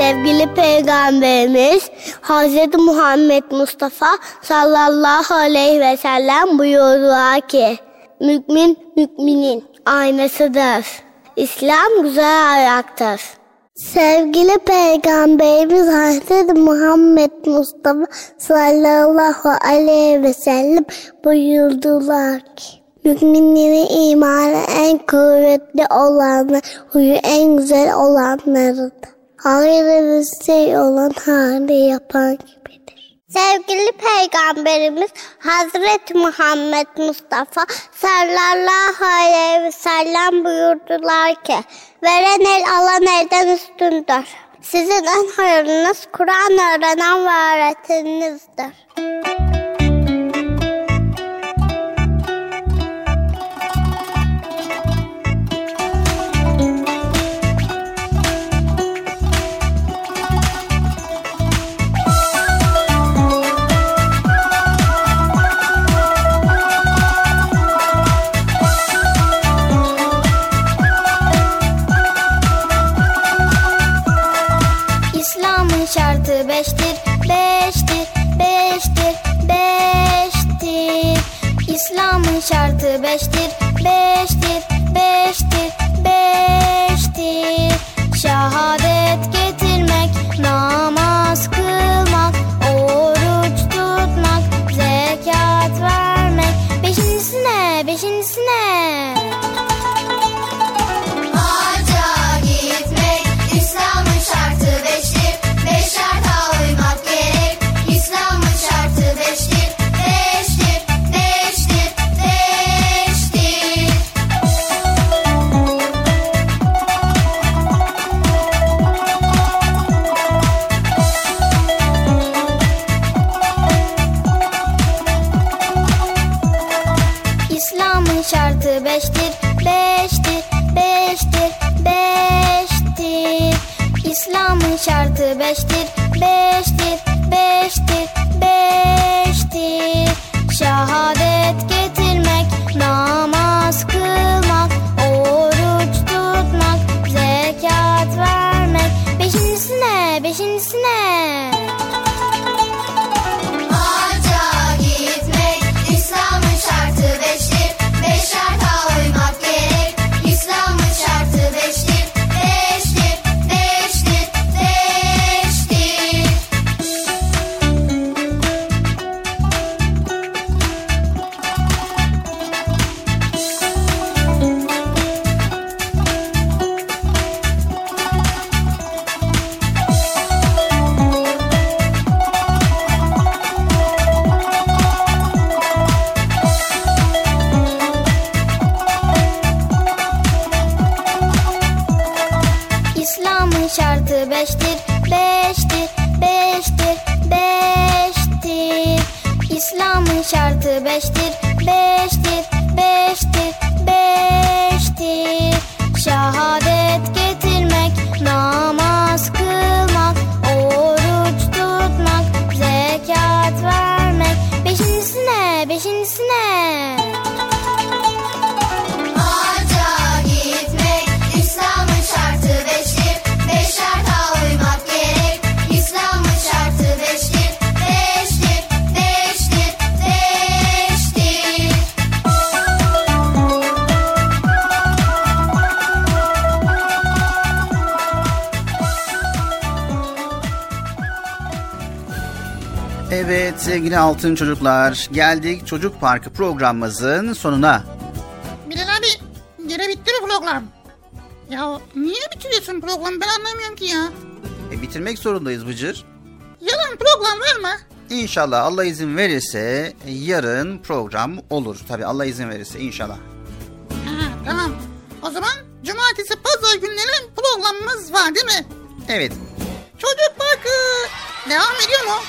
Sevgili Peygamberimiz Hz. Muhammed Mustafa sallallahu aleyhi ve sellem buyurdular ki Mümin müminin aynasıdır. İslam güzel ayaktır. Sevgili Peygamberimiz Hz. Muhammed Mustafa sallallahu aleyhi ve sellem buyurdular ki Müminlerin imanı en kuvvetli olanı, huyu en güzel olanlarıdır. Şey olan hali yapan gibidir. Sevgili Peygamberimiz Hazreti Muhammed Mustafa sallallahu aleyhi ve sellem buyurdular ki Veren el alan elden üstündür. Sizin en hayırlınız Kur'an öğrenen ve öğreteninizdir. İslam'ın şartı beştir, beştir, beştir, beştir. İslam'ın şartı beştir, İslam'ın şartı beştir, beştir, beştir, beştir. Şehadet sevgili altın çocuklar geldik çocuk parkı programımızın sonuna. Bilal abi gene bitti mi program? Ya niye bitiriyorsun programı ben anlamıyorum ki ya. E, bitirmek zorundayız Bıcır. Yalan program var mı? İnşallah Allah izin verirse yarın program olur. Tabi Allah izin verirse inşallah. Ha, tamam. O zaman cumartesi pazar günleri programımız var değil mi? Evet Çocuk parkı devam ediyor mu?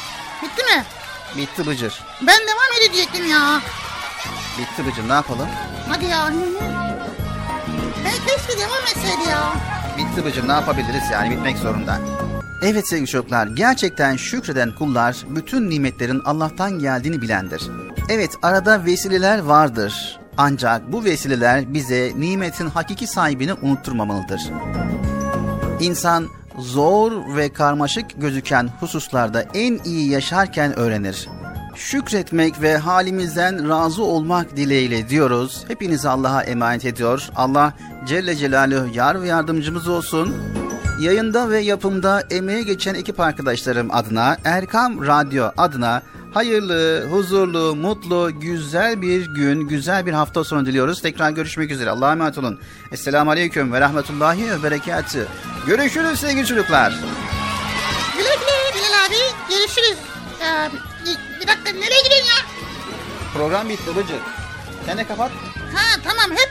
Bitti mi? Bitti Bıcır. Ben devam edecektim ya. Bitti Bıcır ne yapalım? Hadi ya. Ben keşke devam etseydi ya. Bitti Bıcır ne yapabiliriz yani bitmek zorunda. Evet sevgili çocuklar gerçekten şükreden kullar bütün nimetlerin Allah'tan geldiğini bilendir. Evet arada vesileler vardır. Ancak bu vesileler bize nimetin hakiki sahibini unutturmamalıdır. İnsan zor ve karmaşık gözüken hususlarda en iyi yaşarken öğrenir. Şükretmek ve halimizden razı olmak dileğiyle diyoruz. Hepinizi Allah'a emanet ediyor. Allah Celle Celaluhu yar ve yardımcımız olsun. Yayında ve yapımda emeğe geçen ekip arkadaşlarım adına Erkam Radyo adına hayırlı, huzurlu, mutlu, güzel bir gün, güzel bir hafta sonu diliyoruz. Tekrar görüşmek üzere. Allah'a emanet olun. Esselamu Aleyküm ve Rahmetullahi ve Berekatü. Görüşürüz sevgili çocuklar. Güle güle Bilal abi. Görüşürüz. Ee, bir- dakika nereye gidiyorsun ya? Program bitti Bıcır. Sen de kapat. Ha tamam hep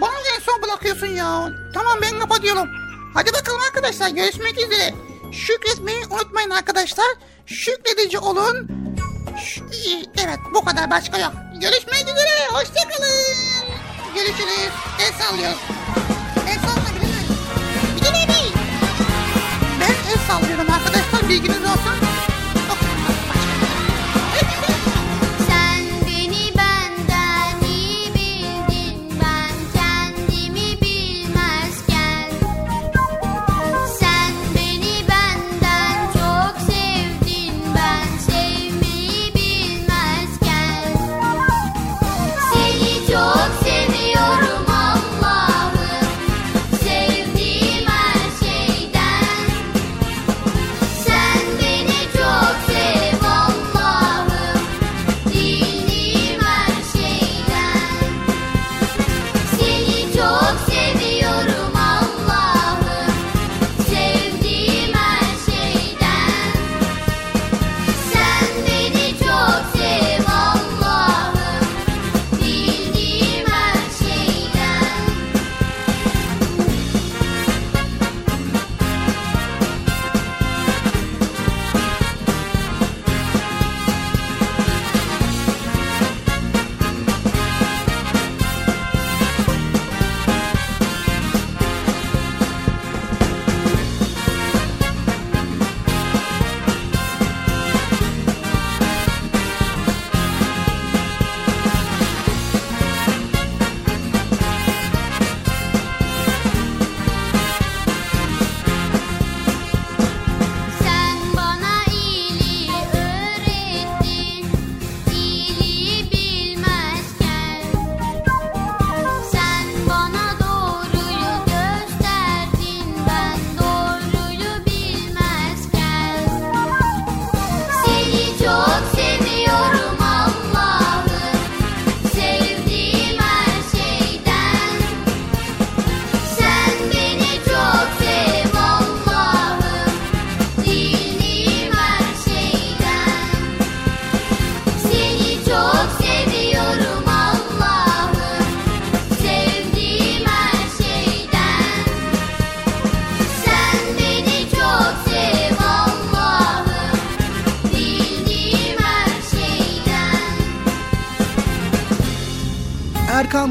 bana en son bırakıyorsun ya. Tamam ben kapatıyorum. Hadi bakalım arkadaşlar görüşmek üzere. Şükretmeyi unutmayın arkadaşlar. Şükredici olun. Evet bu kadar başka yok. Görüşmek üzere. Hoşçakalın. Görüşürüz. El sallıyoruz. El salla Bilal abi. Bilal abi. Ben el sallıyorum arkadaşlar bilginiz olsun.